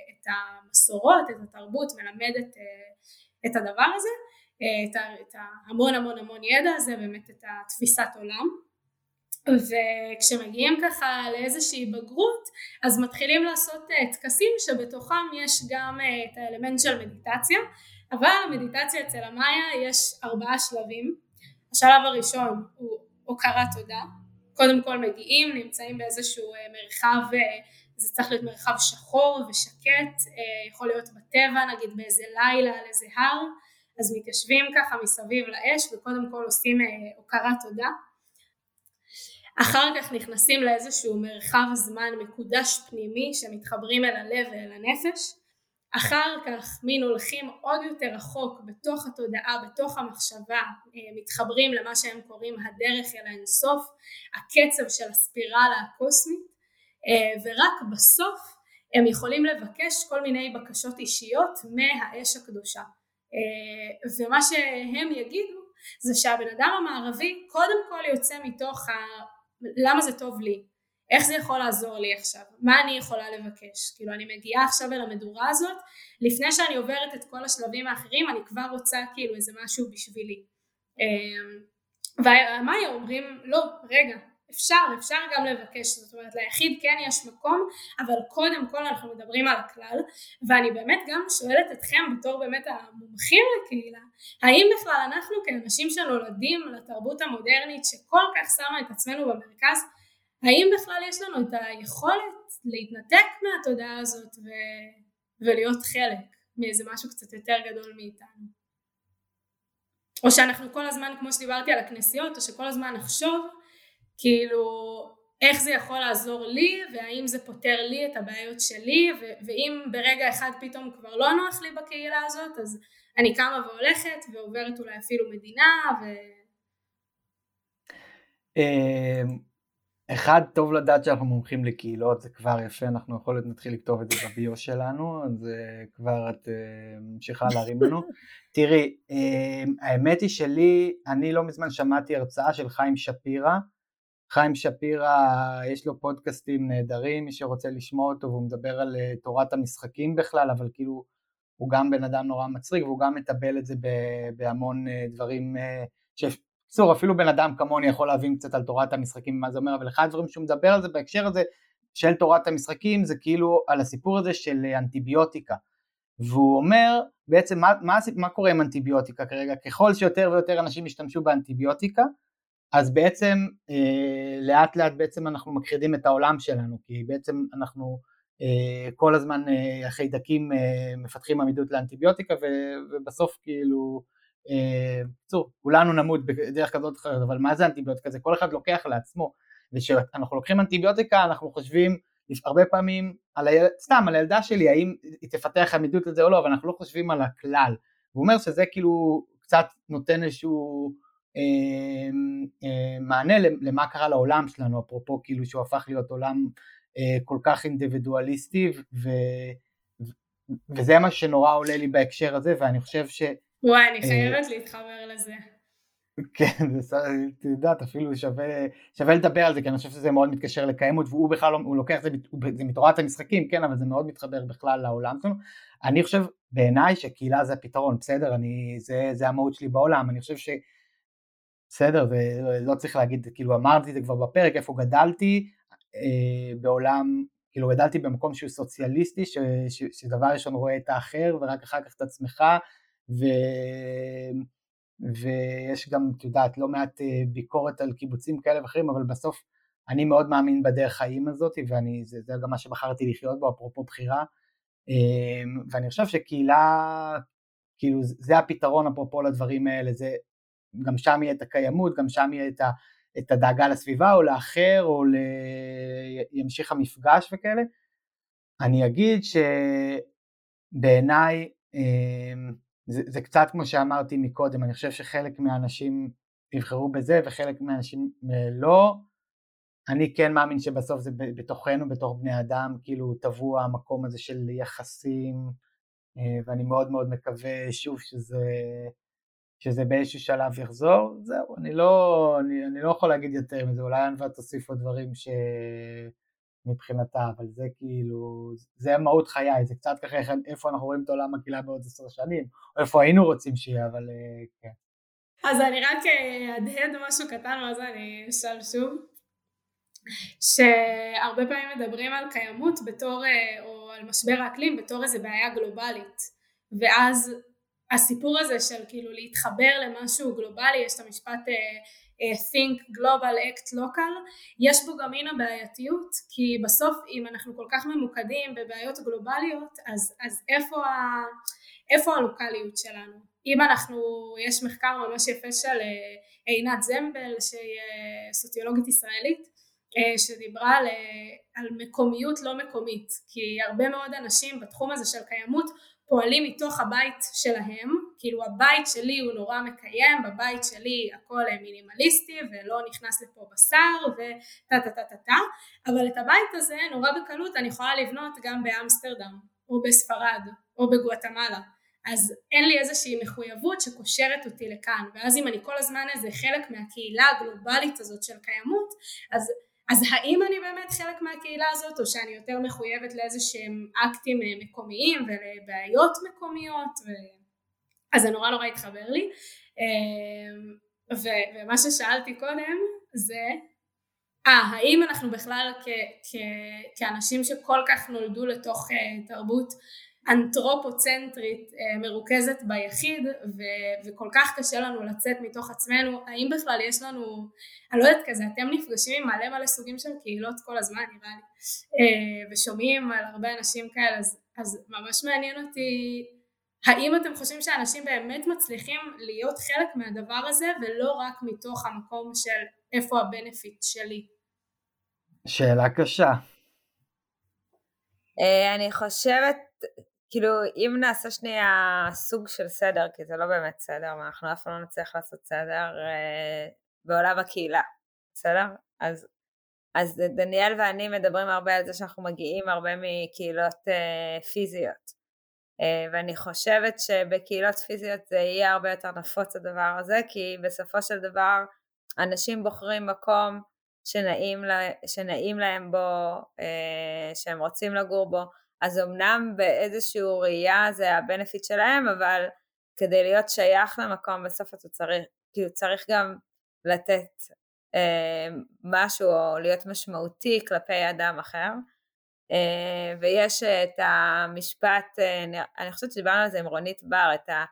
את המסורות, את התרבות, מלמדת את הדבר הזה את, את ההמון המון המון ידע הזה, באמת את התפיסת עולם. וכשמגיעים ככה לאיזושהי בגרות אז מתחילים לעשות אה, טקסים שבתוכם יש גם אה, את האלמנט של מדיטציה. אבל המדיטציה אצל המאיה יש ארבעה שלבים. השלב הראשון הוא הוקרת תודה. קודם כל מגיעים נמצאים באיזשהו אה, מרחב זה צריך להיות מרחב שחור ושקט יכול להיות בטבע נגיד באיזה לילה על איזה הר אז מתיישבים ככה מסביב לאש וקודם כל עושים אה, הוקרת תודה. אחר כך נכנסים לאיזשהו מרחב זמן מקודש פנימי שמתחברים אל הלב ואל הנפש. אחר כך מין הולכים עוד יותר רחוק בתוך התודעה, בתוך המחשבה, אה, מתחברים למה שהם קוראים הדרך אל האינסוף, הקצב של הספירלה הקוסמית, אה, ורק בסוף הם יכולים לבקש כל מיני בקשות אישיות מהאש הקדושה. אה, ומה שהם יגידו זה שהבן אדם המערבי קודם כל יוצא מתוך ה... למה זה טוב לי, איך זה יכול לעזור לי עכשיו, מה אני יכולה לבקש, כאילו אני מגיעה עכשיו אל המדורה הזאת, לפני שאני עוברת את כל השלבים האחרים אני כבר רוצה כאילו איזה משהו בשבילי. אה, והמאיה אומרים? לא רגע אפשר, אפשר גם לבקש, זאת אומרת ליחיד כן יש מקום, אבל קודם כל אנחנו מדברים על הכלל, ואני באמת גם שואלת אתכם בתור באמת המומחים לקהילה, האם בכלל אנחנו כאנשים שנולדים לתרבות המודרנית שכל כך שמה את עצמנו במרכז, האם בכלל יש לנו את היכולת להתנתק מהתודעה הזאת ו... ולהיות חלק מאיזה משהו קצת יותר גדול מאיתנו. או שאנחנו כל הזמן, כמו שדיברתי על הכנסיות, או שכל הזמן נחשוב כאילו איך זה יכול לעזור לי והאם זה פותר לי את הבעיות שלי ו- ואם ברגע אחד פתאום כבר לא נוח לי בקהילה הזאת אז אני קמה והולכת ועוברת אולי אפילו מדינה ו... אמ, אחד, טוב לדעת שאנחנו מומחים לקהילות, זה כבר יפה, אנחנו יכול להיות נתחיל לכתוב את זה בביו שלנו, אז אה, כבר את אה, ממשיכה להרים לנו. תראי, אמ, האמת היא שלי, אני לא מזמן שמעתי הרצאה של חיים שפירא, חיים שפירא יש לו פודקאסטים נהדרים, מי שרוצה לשמוע אותו והוא מדבר על אה, תורת המשחקים בכלל, אבל כאילו הוא גם בן אדם נורא מצחיק והוא גם מטבל את זה בהמון דברים, בקיצור, אפילו בן אדם כמוני יכול להבין קצת על תורת המשחקים ומה זה אומר, אבל אחד הדברים שהוא מדבר על זה בהקשר הזה של תורת המשחקים זה כאילו על הסיפור הזה של אנטיביוטיקה. והוא אומר בעצם מה, מה, מה קורה עם אנטיביוטיקה כרגע, ככל שיותר ויותר אנשים ישתמשו באנטיביוטיקה, אז בעצם אה, לאט לאט בעצם אנחנו מכחידים את העולם שלנו, כי בעצם אנחנו אה, כל הזמן אה, החיידקים אה, מפתחים עמידות לאנטיביוטיקה ובסוף כאילו בקיצור, אה, כולנו נמות בדרך כזאת אחרת, אבל מה זה אנטיביוטיקה? זה כל אחד לוקח לעצמו, וכשאנחנו לוקחים אנטיביוטיקה אנחנו חושבים הרבה פעמים על הילד, סתם על הילדה שלי, האם היא תפתח עמידות לזה או לא, אבל אנחנו לא חושבים על הכלל. הוא אומר שזה כאילו קצת נותן איזשהו אה, אה, מענה למה קרה לעולם שלנו, אפרופו כאילו שהוא הפך להיות עולם אה, כל כך אינדיבידואליסטי, ו, וזה מה שנורא עולה לי בהקשר הזה, ואני חושב ש... וואי, אני אה, חייבת להתחבר לזה. כן, את יודעת, אפילו שווה, שווה לדבר על זה, כי אני חושב שזה מאוד מתקשר לקיימות, והוא בכלל, לא, הוא לוקח את זה, זה מתורת המשחקים, כן, אבל זה מאוד מתחבר בכלל לעולם שלנו. אני חושב, בעיניי, שקהילה זה הפתרון, בסדר, אני, זה, זה המהות שלי בעולם, אני חושב ש... בסדר, זה לא צריך להגיד, כאילו אמרתי את זה כבר בפרק, איפה גדלתי, אה, בעולם, כאילו גדלתי במקום שהוא סוציאליסטי, ש, ש, שדבר ראשון רואה את האחר, ורק אחר כך את עצמך, ו... ויש גם, את יודעת, לא מעט אה, ביקורת על קיבוצים כאלה ואחרים, אבל בסוף אני מאוד מאמין בדרך חיים הזאת, וזה זה גם מה שבחרתי לחיות בו, אפרופו בחירה, אמ, ואני חושב שקהילה, כאילו זה הפתרון אפרופו לדברים האלה, זה גם שם יהיה את הקיימות, גם שם יהיה את, ה, את הדאגה לסביבה או לאחר, או ל... ימשיך המפגש וכאלה. אני אגיד שבעיניי, אמ, זה, זה קצת כמו שאמרתי מקודם, אני חושב שחלק מהאנשים יבחרו בזה וחלק מהאנשים אה, לא. אני כן מאמין שבסוף זה בתוכנו, בתוך בני אדם, כאילו טבוע המקום הזה של יחסים, אה, ואני מאוד מאוד מקווה שוב שזה, שזה באיזשהו שלב יחזור. זהו, אני לא, אני, אני לא יכול להגיד יותר מזה, אולי ענווה תוסיף עוד דברים ש... מבחינתה, אבל זה כאילו, זה מהות חיי, זה קצת ככה איפה אנחנו רואים את עולם הקהילה בעוד עשר שנים, או איפה היינו רוצים שיהיה, אבל אה, כן. אז אני רק אהדהד משהו קטן, ואז אני אשאל שוב. שהרבה פעמים מדברים על קיימות בתור, אה, או על משבר האקלים בתור איזה בעיה גלובלית, ואז הסיפור הזה של כאילו להתחבר למשהו גלובלי, יש את המשפט אה, think global act local יש בו גם מין הבעייתיות כי בסוף אם אנחנו כל כך ממוקדים בבעיות גלובליות אז, אז איפה, ה, איפה הלוקליות שלנו? אם אנחנו יש מחקר ממש יפה של אה, עינת זמבל שהיא סוציולוגית ישראלית שדיברה על, על מקומיות לא מקומית כי הרבה מאוד אנשים בתחום הזה של קיימות פועלים מתוך הבית שלהם, כאילו הבית שלי הוא נורא מקיים, בבית שלי הכל מינימליסטי ולא נכנס לפה בשר וטה טה טה טה טה, אבל את הבית הזה נורא בקלות אני יכולה לבנות גם באמסטרדם או בספרד או בגואטמלה, אז אין לי איזושהי מחויבות שקושרת אותי לכאן, ואז אם אני כל הזמן איזה חלק מהקהילה הגלובלית הזאת של קיימות, אז אז האם אני באמת חלק מהקהילה הזאת או שאני יותר מחויבת לאיזה שהם אקטים אה, מקומיים ולבעיות מקומיות? ו... אז זה נורא נורא התחבר לי. אמ, ו... ומה ששאלתי קודם זה אה האם אנחנו בכלל כ... כ... כאנשים שכל כך נולדו לתוך uh, תרבות אנתרופוצנטרית אה, מרוכזת ביחיד ו- וכל כך קשה לנו לצאת מתוך עצמנו, האם בכלל יש לנו, אני לא יודעת כזה, אתם נפגשים עם מלא מלא סוגים של קהילות כל הזמן נראה לי, אה, ושומעים על הרבה אנשים כאלה, אז, אז ממש מעניין אותי האם אתם חושבים שאנשים באמת מצליחים להיות חלק מהדבר הזה ולא רק מתוך המקום של איפה הבנפיט שלי? שאלה קשה. אה, אני חושבת, כאילו אם נעשה שנייה סוג של סדר, כי זה לא באמת סדר, אנחנו אף פעם לא נצליח לעשות סדר אה, בעולם הקהילה, בסדר? אז, אז דניאל ואני מדברים הרבה על זה שאנחנו מגיעים הרבה מקהילות אה, פיזיות. אה, ואני חושבת שבקהילות פיזיות זה יהיה הרבה יותר נפוץ הדבר הזה, כי בסופו של דבר אנשים בוחרים מקום שנעים, לה, שנעים להם בו, אה, שהם רוצים לגור בו, אז אמנם באיזושהי ראייה זה הבנפיט שלהם, אבל כדי להיות שייך למקום בסוף אתה צריך, כאילו צריך גם לתת אה, משהו או להיות משמעותי כלפי אדם אחר. אה, ויש את המשפט, אה, אני חושבת שדיברנו על זה עם רונית בר, את ה,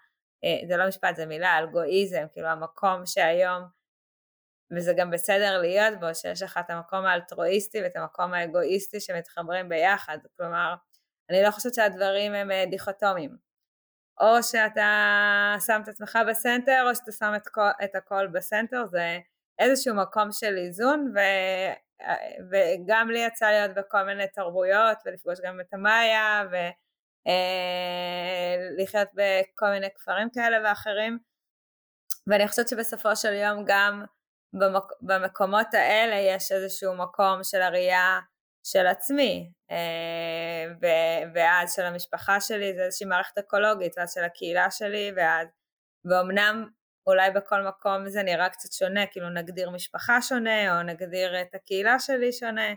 אה, זה לא משפט, זה מילה, אלגואיזם, כאילו המקום שהיום, וזה גם בסדר להיות בו, שיש לך את המקום האלטרואיסטי ואת המקום האגואיסטי שמתחברים ביחד, כלומר, אני לא חושבת שהדברים הם דיכוטומיים. או שאתה שם את עצמך בסנטר, או שאתה שם את, כל, את הכל בסנטר, זה איזשהו מקום של איזון, ו... וגם לי יצא להיות בכל מיני תרבויות ולפגוש גם את המאיה ולחיות אה, בכל מיני כפרים כאלה ואחרים ואני חושבת שבסופו של יום גם במק... במקומות האלה יש איזשהו מקום של הראייה של עצמי אה, ואז של המשפחה שלי זה איזושהי מערכת אקולוגית ואז של הקהילה שלי ואז ואומנם אולי בכל מקום זה נראה קצת שונה, כאילו נגדיר משפחה שונה או נגדיר את הקהילה שלי שונה,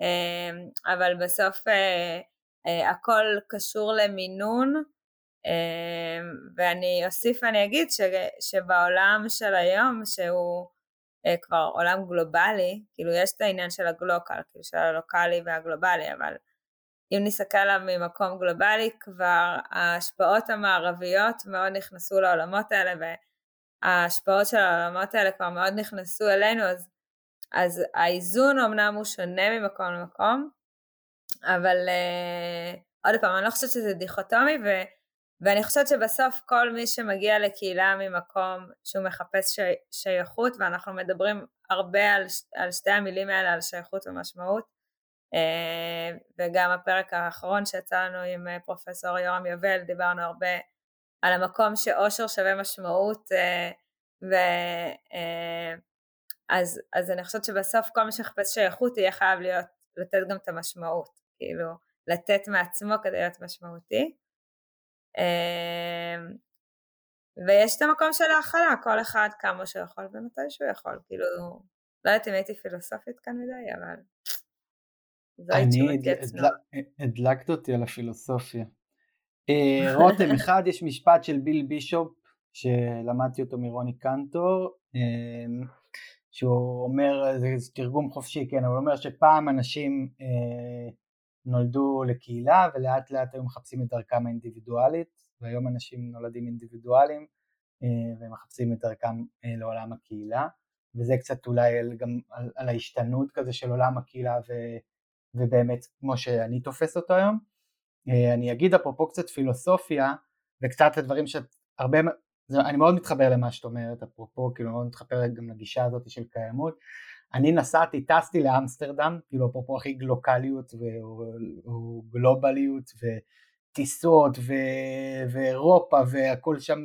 אמ, אבל בסוף אה, אה, הכל קשור למינון ואני אוסיף ואני אגיד ש, שבעולם של היום שהוא אה, כבר עולם גלובלי, כאילו יש את העניין של הגלוקל, כאילו של הלוקאלי והגלובלי, אבל אם נסתכל עליו ממקום גלובלי כבר ההשפעות המערביות מאוד נכנסו לעולמות האלה ההשפעות של העולמות האלה כבר מאוד נכנסו אלינו, אז, אז האיזון אמנם הוא שונה ממקום למקום, אבל uh, עוד פעם, אני לא חושבת שזה דיכוטומי, ו, ואני חושבת שבסוף כל מי שמגיע לקהילה ממקום שהוא מחפש שי, שייכות, ואנחנו מדברים הרבה על, על שתי המילים האלה, על שייכות ומשמעות, uh, וגם הפרק האחרון שיצא לנו עם אה, פרופסור יורם יובל, דיברנו הרבה על המקום שאושר שווה משמעות אה, ו... אה, אז, אז אני חושבת שבסוף כל מי שמחפש שייכות יהיה חייב להיות, לתת גם את המשמעות, כאילו לתת מעצמו כדי להיות משמעותי. אה, ויש את המקום של ההכלה, כל אחד כמה שהוא יכול ומתי שהוא יכול, כאילו, לא יודעת אם הייתי פילוסופית כאן מדי, אבל אני הדלקת אותי על הפילוסופיה. אה, רותם, אחד, יש משפט של ביל בישופ, שלמדתי אותו מרוני קנטור, אה, שהוא אומר, זה תרגום חופשי, כן, אבל הוא אומר שפעם אנשים אה, נולדו לקהילה ולאט לאט היו מחפשים את דרכם האינדיבידואלית, והיום אנשים נולדים אינדיבידואלים ומחפשים את דרכם לעולם הקהילה, וזה קצת אולי גם על, על ההשתנות כזה של עולם הקהילה ו, ובאמת כמו שאני תופס אותו היום. אה, אני אגיד אפרופו קצת פילוסופיה וקצת הדברים שאת הרבה, אני מאוד מתחבר למה שאת אומרת אפרופו, כאילו מאוד מתחבר גם לגישה הזאת של קיימות. אני נסעתי, טסתי לאמסטרדם, כאילו אפרופו הכי גלוקליות או גלובליות וטיסות ו, ואירופה והכל שם,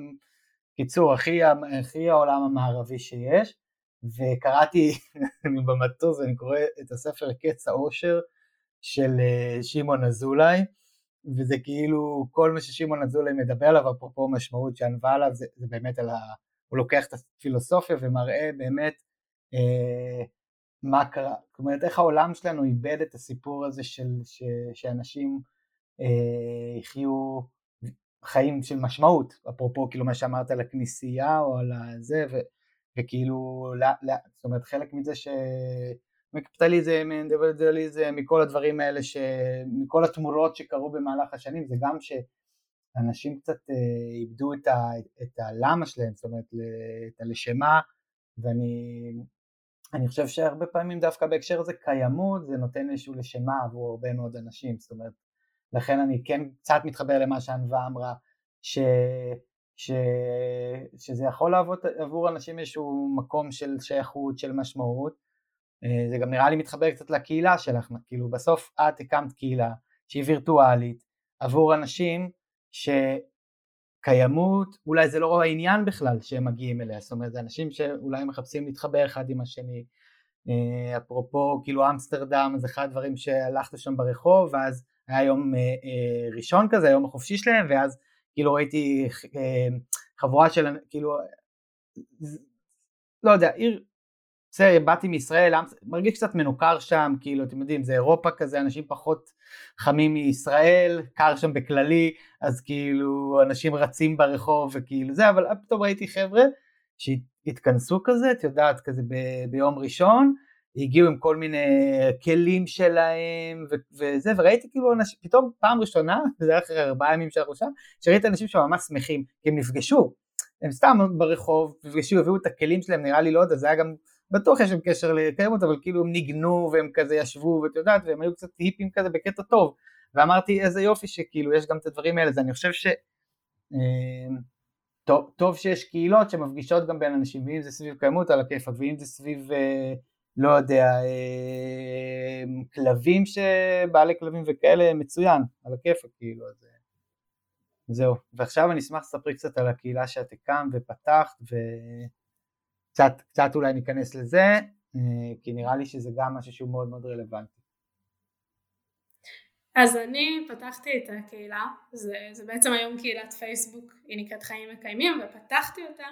קיצור, הכי, הכי העולם המערבי שיש. וקראתי במטוס, אני קורא את הספר קץ האושר של אה, שמעון אזולאי, וזה כאילו כל מה ששמעון אזולאי מדבר עליו, אפרופו משמעות שענווה עליו, זה, זה באמת על ה... הוא לוקח את הפילוסופיה ומראה באמת מה קרה, זאת אומרת איך העולם שלנו איבד את הסיפור הזה של ש, שאנשים אה, יחיו חיים של משמעות, אפרופו כאילו מה שאמרת על הכנסייה או על הזה, ו, וכאילו, לא, לא, זאת אומרת חלק מזה ש... מקפיטליזם, אינדיבידואליזם, מכל הדברים האלה, ש... מכל התמורות שקרו במהלך השנים, זה גם שאנשים קצת אה, איבדו את, ה... את הלמה שלהם, זאת אומרת את הלשמה, ואני אני חושב שהרבה פעמים דווקא בהקשר הזה קיימות זה נותן איזשהו לשמה עבור הרבה מאוד אנשים, זאת אומרת לכן אני כן קצת מתחבר למה שענווה אמרה, ש, ש, שזה יכול לעבוד עבור אנשים איזשהו מקום של שייכות, של משמעות, אה, זה גם נראה לי מתחבר קצת לקהילה שלך, כאילו בסוף את הקמת קהילה שהיא וירטואלית עבור אנשים שקיימות, אולי זה לא העניין בכלל שהם מגיעים אליה, זאת אומרת זה אנשים שאולי מחפשים להתחבר אחד עם השני, אה, אפרופו כאילו אמסטרדם זה אחד הדברים שהלכת שם ברחוב ואז היה יום אה, אה, ראשון כזה, היום החופשי שלהם, ואז כאילו ראיתי חבורה של, כאילו, לא יודע, עיר, בסדר, באתי מישראל, מרגיש קצת מנוכר שם, כאילו, אתם יודעים, זה אירופה כזה, אנשים פחות חמים מישראל, קר שם בכללי, אז כאילו, אנשים רצים ברחוב וכאילו זה, אבל פתאום ראיתי חבר'ה שהתכנסו כזה, את יודעת, כזה ב- ביום ראשון, הגיעו עם כל מיני כלים שלהם ו- וזה, וראיתי כאילו אנשים, פתאום פעם ראשונה, זה היה אחרי ארבעה ימים שאנחנו שם, שראיתי אנשים שממש שמחים, כי הם נפגשו, הם סתם ברחוב, נפגשו, הביאו את הכלים שלהם, נראה לי לא יודע, זה היה גם, בטוח יש להם קשר לקיימות, אבל כאילו הם ניגנו והם כזה ישבו, ואת יודעת, והם היו קצת היפים כזה בקטע טוב, ואמרתי איזה יופי שכאילו יש גם את הדברים האלה, אז אני חושב ש... אה, טוב, טוב שיש קהילות שמפגישות גם בין אנשים, ואם זה סביב קיימות על הכיפאק, ואם זה סביב אה, לא יודע, אה, כלבים שבעלי כלבים וכאלה, מצוין, על הכיפאק כאילו, אז אה, זהו. ועכשיו אני אשמח לספר קצת על הקהילה שאת הקמת ופתחת, וקצת אולי ניכנס לזה, אה, כי נראה לי שזה גם משהו שהוא מאוד מאוד רלוונטי. אז אני פתחתי את הקהילה, זה, זה בעצם היום קהילת פייסבוק, היא נקראת חיים מקיימים, ופתחתי אותה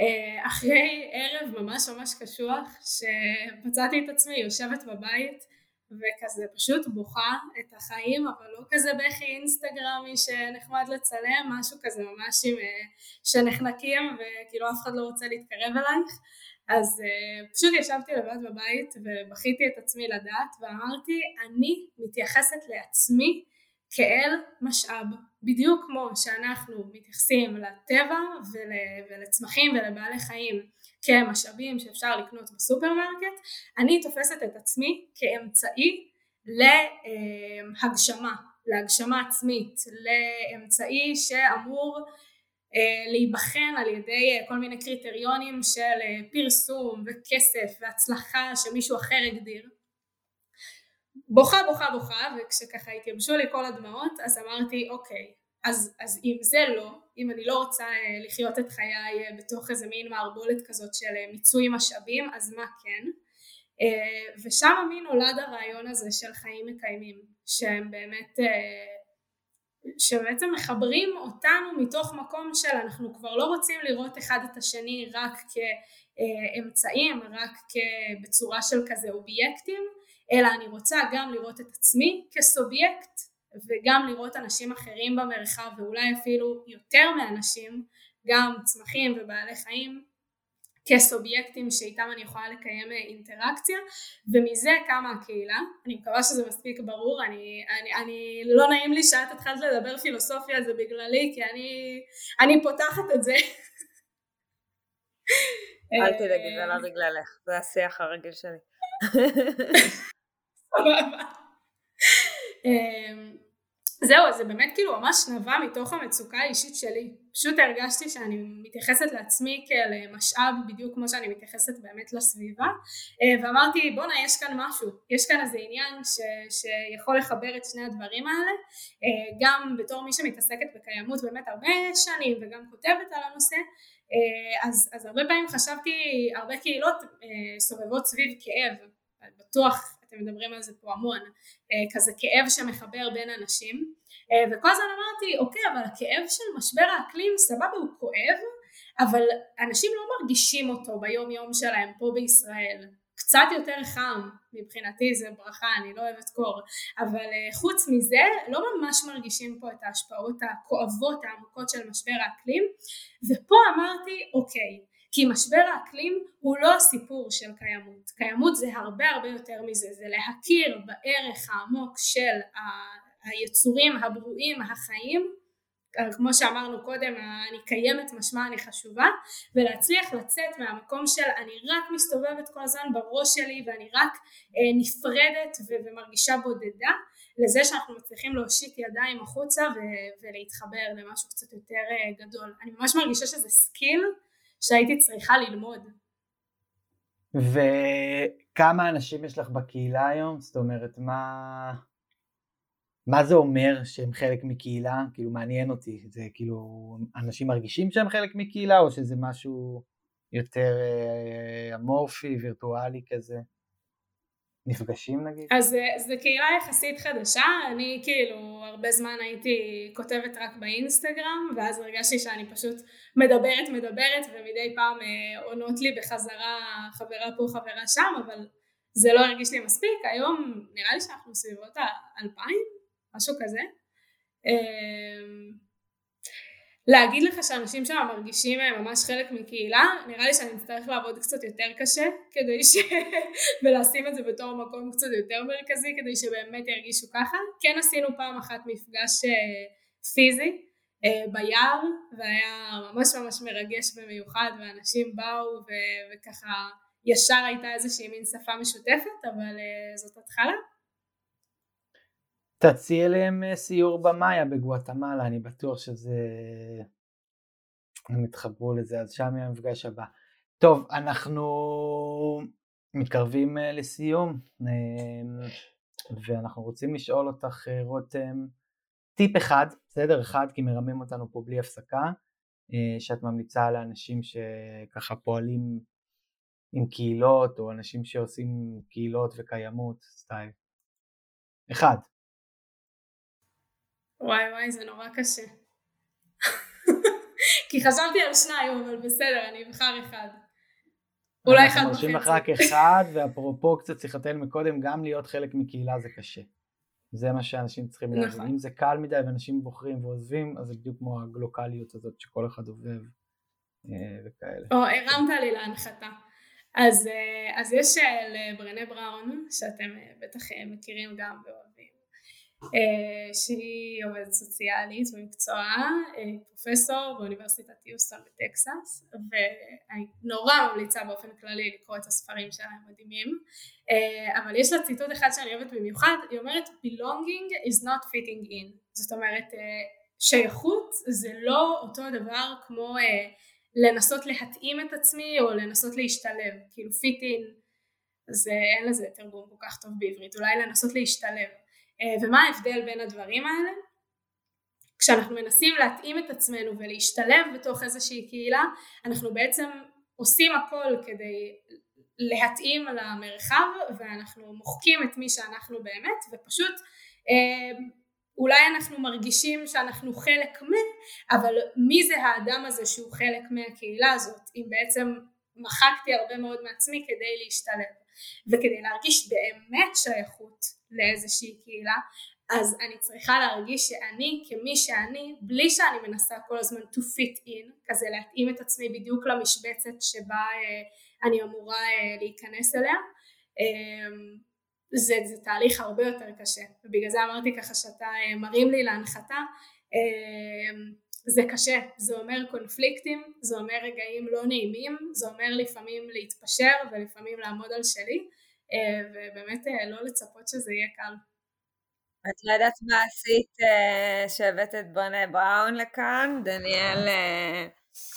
אה, אחרי ערב ממש ממש קשוח שמצאתי את עצמי יושבת בבית וכזה פשוט בוכה את החיים אבל לא כזה בכי אינסטגרמי שנחמד לצלם משהו כזה ממש עם אה, שנחנקים וכאילו אף אחד לא רוצה להתקרב אלייך. אז uh, פשוט ישבתי לבד בבית ובכיתי את עצמי לדעת ואמרתי אני מתייחסת לעצמי כאל משאב, בדיוק כמו שאנחנו מתייחסים לטבע ול, ולצמחים ולבעלי חיים כמשאבים שאפשר לקנות בסופרמרקט, אני תופסת את עצמי כאמצעי להגשמה, להגשמה עצמית, לאמצעי שאמור אה, להיבחן על ידי כל מיני קריטריונים של פרסום וכסף והצלחה שמישהו אחר הגדיר. בוכה בוכה בוכה וכשככה התייבשו לי כל הדמעות אז אמרתי אוקיי אז, אז אם זה לא אם אני לא רוצה אה, לחיות את חיי אה, בתוך איזה מין מערבולת כזאת של אה, מיצוי משאבים אז מה כן? ושם מין נולד הרעיון הזה של חיים מקיימים שהם באמת שבעצם מחברים אותנו מתוך מקום של אנחנו כבר לא רוצים לראות אחד את השני רק כאמצעים רק בצורה של כזה אובייקטים אלא אני רוצה גם לראות את עצמי כסובייקט וגם לראות אנשים אחרים במרחב ואולי אפילו יותר מאנשים, גם צמחים ובעלי חיים כסובייקטים שאיתם אני יכולה לקיים אינטראקציה. ומזה קמה הקהילה, אני מקווה שזה מספיק ברור, אני, אני, אני לא נעים לי שאת התחלת לדבר פילוסופיה זה בגללי כי אני, אני פותחת את זה. אל תדאגי זה לא בגללך, זה השיח הרגיל שלי זהו, זה באמת כאילו ממש נבע מתוך המצוקה האישית שלי. פשוט הרגשתי שאני מתייחסת לעצמי כאל משאב בדיוק כמו שאני מתייחסת באמת לסביבה. אה, ואמרתי בואנה יש כאן משהו, יש כאן איזה עניין ש, שיכול לחבר את שני הדברים האלה. אה, גם בתור מי שמתעסקת בקיימות באמת הרבה שנים וגם כותבת על הנושא אה, אז, אז הרבה פעמים חשבתי, הרבה קהילות סובבות סביב כאב, בטוח אתם מדברים על זה פה המון, אה, כזה כאב שמחבר בין אנשים. אה, וכל הזמן אמרתי אוקיי אבל הכאב של משבר האקלים סבבה הוא כואב אבל אנשים לא מרגישים אותו ביום יום שלהם פה בישראל. קצת יותר חם מבחינתי זה ברכה אני לא אוהבת קור. אבל אה, חוץ מזה לא ממש מרגישים פה את ההשפעות הכואבות העמוקות של משבר האקלים. ופה אמרתי אוקיי כי משבר האקלים הוא לא הסיפור של קיימות, קיימות זה הרבה הרבה יותר מזה, זה להכיר בערך העמוק של היצורים הברואים החיים כמו שאמרנו קודם, אני קיימת משמע אני חשובה, ולהצליח לצאת מהמקום של אני רק מסתובבת כל הזמן בראש שלי ואני רק אה, נפרדת ו- ומרגישה בודדה, לזה שאנחנו מצליחים להושיט ידיים החוצה ו- ולהתחבר למשהו קצת יותר אה, גדול. אני ממש מרגישה שזה skill שהייתי צריכה ללמוד. וכמה אנשים יש לך בקהילה היום? זאת אומרת, מה... מה זה אומר שהם חלק מקהילה? כאילו מעניין אותי, זה כאילו אנשים מרגישים שהם חלק מקהילה או שזה משהו יותר אה, אמורפי, וירטואלי כזה? נפגשים נגיד? אז אה, זו קהילה יחסית חדשה, אני כאילו הרבה זמן הייתי כותבת רק באינסטגרם ואז הרגשתי שאני פשוט מדברת מדברת ומדי פעם אה, עונות לי בחזרה חברה פה חברה שם אבל זה לא הרגיש לי מספיק, היום נראה לי שאנחנו סביבות האלפיים משהו כזה. להגיד לך שאנשים שם מרגישים ממש חלק מקהילה, נראה לי שאני אצטרך לעבוד קצת יותר קשה כדי ש... ולשים את זה בתור מקום קצת יותר מרכזי כדי שבאמת ירגישו ככה. כן עשינו פעם אחת מפגש אה, פיזי אה, ביער והיה ממש ממש מרגש במיוחד ואנשים באו ו- וככה ישר הייתה איזושהי מין שפה משותפת אבל אה, זאת התחלה. תציעי להם אה, סיור במאיה בגואטמלה, אני בטוח שזה... הם יתחברו לזה, אז שם יהיה המפגש הבא. טוב, אנחנו מתקרבים אה, לסיום, אמ, ואנחנו רוצים לשאול אותך, אה, רותם, טיפ אחד, בסדר? אחד, כי מרמים אותנו פה בלי הפסקה, שאת ממליצה לאנשים שככה פועלים עם קהילות, או אנשים שעושים קהילות וקיימות, סטייל. אחד. וואי וואי זה נורא קשה. כי חשבתי על שניים אבל בסדר אני אבחר אחד. אולי אחד וחצי. אנחנו מרשים לך רק אחד ואפרופו קצת שיחתנו מקודם גם להיות חלק מקהילה זה קשה. זה מה שאנשים צריכים להבין. נכון. אם זה קל מדי ואנשים בוחרים ועוזבים אז זה בדיוק כמו הגלוקליות הזאת שכל אחד עובב אה, וכאלה. או הרמת לי להנחתה. אז, אה, אז יש אה, לברנה בראון שאתם בטח מכירים גם שהיא עובדת סוציאלית במקצועה, אה, פרופסור באוניברסיטת יוסטון בטקסס ואני נורא ממליצה באופן כללי לקרוא את הספרים שלה הם מדהימים. אה, אבל יש לה ציטוט אחד שאני אוהבת במיוחד היא אומרת belonging is not fitting in. זאת אומרת שייכות זה לא אותו דבר כמו לנסות להתאים את עצמי או לנסות להשתלב. כאילו fit in זה אין לזה תרגום כל כך טוב בעברית אולי לנסות להשתלב. אה, ומה ההבדל בין הדברים האלה? כשאנחנו מנסים להתאים את עצמנו ולהשתלב בתוך איזושהי קהילה אנחנו בעצם עושים הכל כדי להתאים למרחב ואנחנו מוחקים את מי שאנחנו באמת ופשוט אה, אולי אנחנו מרגישים שאנחנו חלק מ... אבל מי זה האדם הזה שהוא חלק מהקהילה הזאת אם בעצם מחקתי הרבה מאוד מעצמי כדי להשתלב וכדי להרגיש באמת שייכות לאיזושהי קהילה אז אני צריכה להרגיש שאני כמי שאני בלי שאני מנסה כל הזמן to fit in כזה להתאים את עצמי בדיוק למשבצת שבה אה, אני אמורה אה, להיכנס אליה. אה, זה, זה תהליך הרבה יותר קשה ובגלל זה אמרתי ככה שאתה אה, מרים לי להנחתה. אה, זה קשה, זה אומר קונפליקטים, זה אומר רגעים לא נעימים, זה אומר לפעמים להתפשר ולפעמים לעמוד על שלי ובאמת אה, לא לצפות שזה יהיה קל. את לא יודעת מה עשית אה, שהבאת את בונה בראון לכאן? דניאל...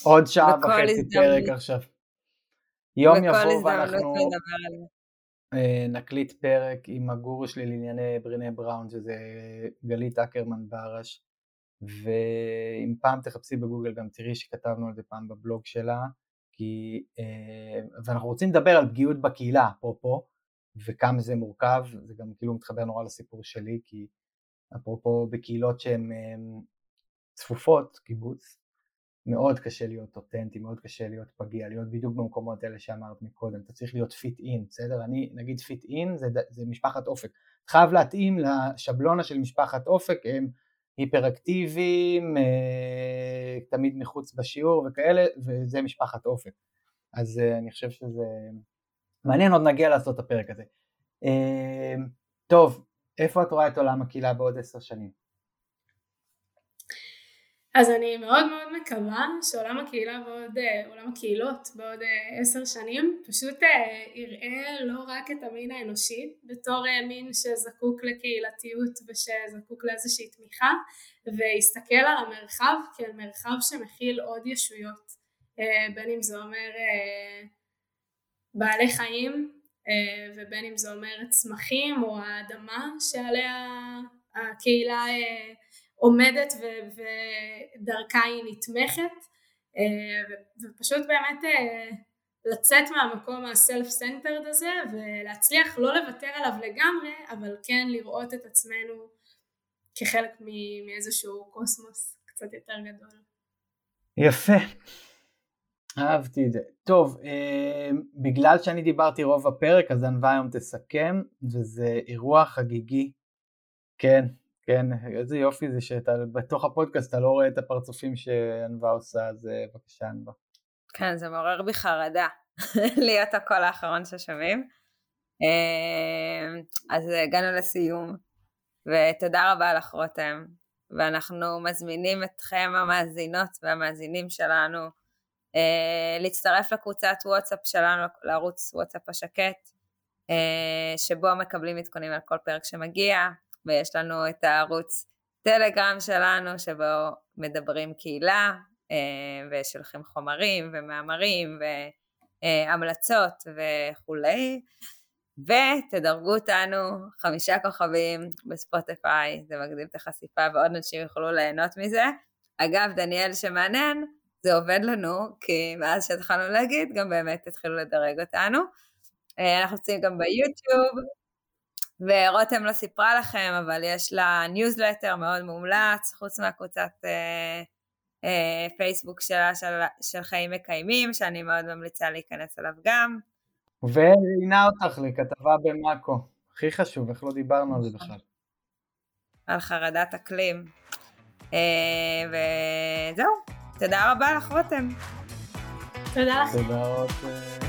עוד שעה וחצי פרק עכשיו. יום יבוא ואנחנו נקליט פרק עם הגורו שלי לענייני בריני בראון שזה גלית אקרמן ברש ואם פעם תחפשי בגוגל גם תראי שכתבנו על זה פעם בבלוג שלה כי, אה, ואנחנו רוצים לדבר על פגיעות בקהילה, אפרופו, וכמה זה מורכב, זה גם כאילו מתחבר נורא לסיפור שלי, כי אפרופו בקהילות שהן אה, צפופות, קיבוץ, מאוד קשה להיות אותנטי, מאוד קשה להיות פגיע, להיות בדיוק במקומות האלה שאמרת מקודם, אתה צריך להיות fit in, בסדר? אני נגיד fit in זה, זה משפחת אופק, חייב להתאים לשבלונה של משפחת אופק, הם היפראקטיביים, אה, תמיד מחוץ בשיעור וכאלה, וזה משפחת אופק. אז uh, אני חושב שזה מעניין, עוד נגיע לעשות את הפרק הזה. Uh, טוב, איפה את רואה את עולם הקהילה בעוד עשר שנים? אז אני מאוד מאוד מקווה שעולם הקהילה בעוד, אה, עולם הקהילות בעוד אה, עשר שנים פשוט אה, יראה לא רק את המין האנושי בתור מין שזקוק לקהילתיות ושזקוק לאיזושהי תמיכה ויסתכל על המרחב כאל מרחב שמכיל עוד ישויות בין אם זה אומר בעלי חיים ובין אם זה אומר צמחים או האדמה שעליה הקהילה עומדת ו- ודרכה היא נתמכת אה, ופשוט באמת אה, לצאת מהמקום ה self-centered הזה ולהצליח לא לוותר עליו לגמרי אבל כן לראות את עצמנו כחלק מאיזשהו קוסמוס קצת יותר גדול. יפה, אהבתי את זה. טוב, אה, בגלל שאני דיברתי רוב הפרק אז ענווה היום תסכם וזה אירוע חגיגי, כן, כן, איזה יופי זה שאתה בתוך הפודקאסט אתה לא רואה את הפרצופים שענווה עושה, אז אה, בבקשה ענווה. כן, זה מעורר בי חרדה להיות הקול האחרון ששומעים. אה, אז הגענו לסיום, ותודה רבה לך רותם, ואנחנו מזמינים אתכם המאזינות והמאזינים שלנו להצטרף לקבוצת וואטסאפ שלנו, לערוץ וואטסאפ השקט, שבו מקבלים עדכונים על כל פרק שמגיע, ויש לנו את הערוץ טלגרם שלנו שבו מדברים קהילה אה, ושולחים חומרים ומאמרים והמלצות וכולי ותדרגו אותנו חמישה כוכבים בספוטיפיי, זה מגדיל את החשיפה ועוד אנשים יוכלו ליהנות מזה. אגב, דניאל שמעניין, זה עובד לנו, כי מאז שהתחלנו להגיד, גם באמת התחילו לדרג אותנו. אה, אנחנו עושים גם ביוטיוב, ורותם לא סיפרה לכם, אבל יש לה ניוזלטר מאוד מומלץ, חוץ מהקבוצת אה, אה, פייסבוק שלה של, של חיים מקיימים, שאני מאוד ממליצה להיכנס אליו גם. וראיינה אותך לכתבה במאקו, הכי חשוב, איך לא דיברנו על זה בכלל. על חרדת אקלים. אה, וזהו, תודה רבה לך רותם. תודה לך. תודה רותם.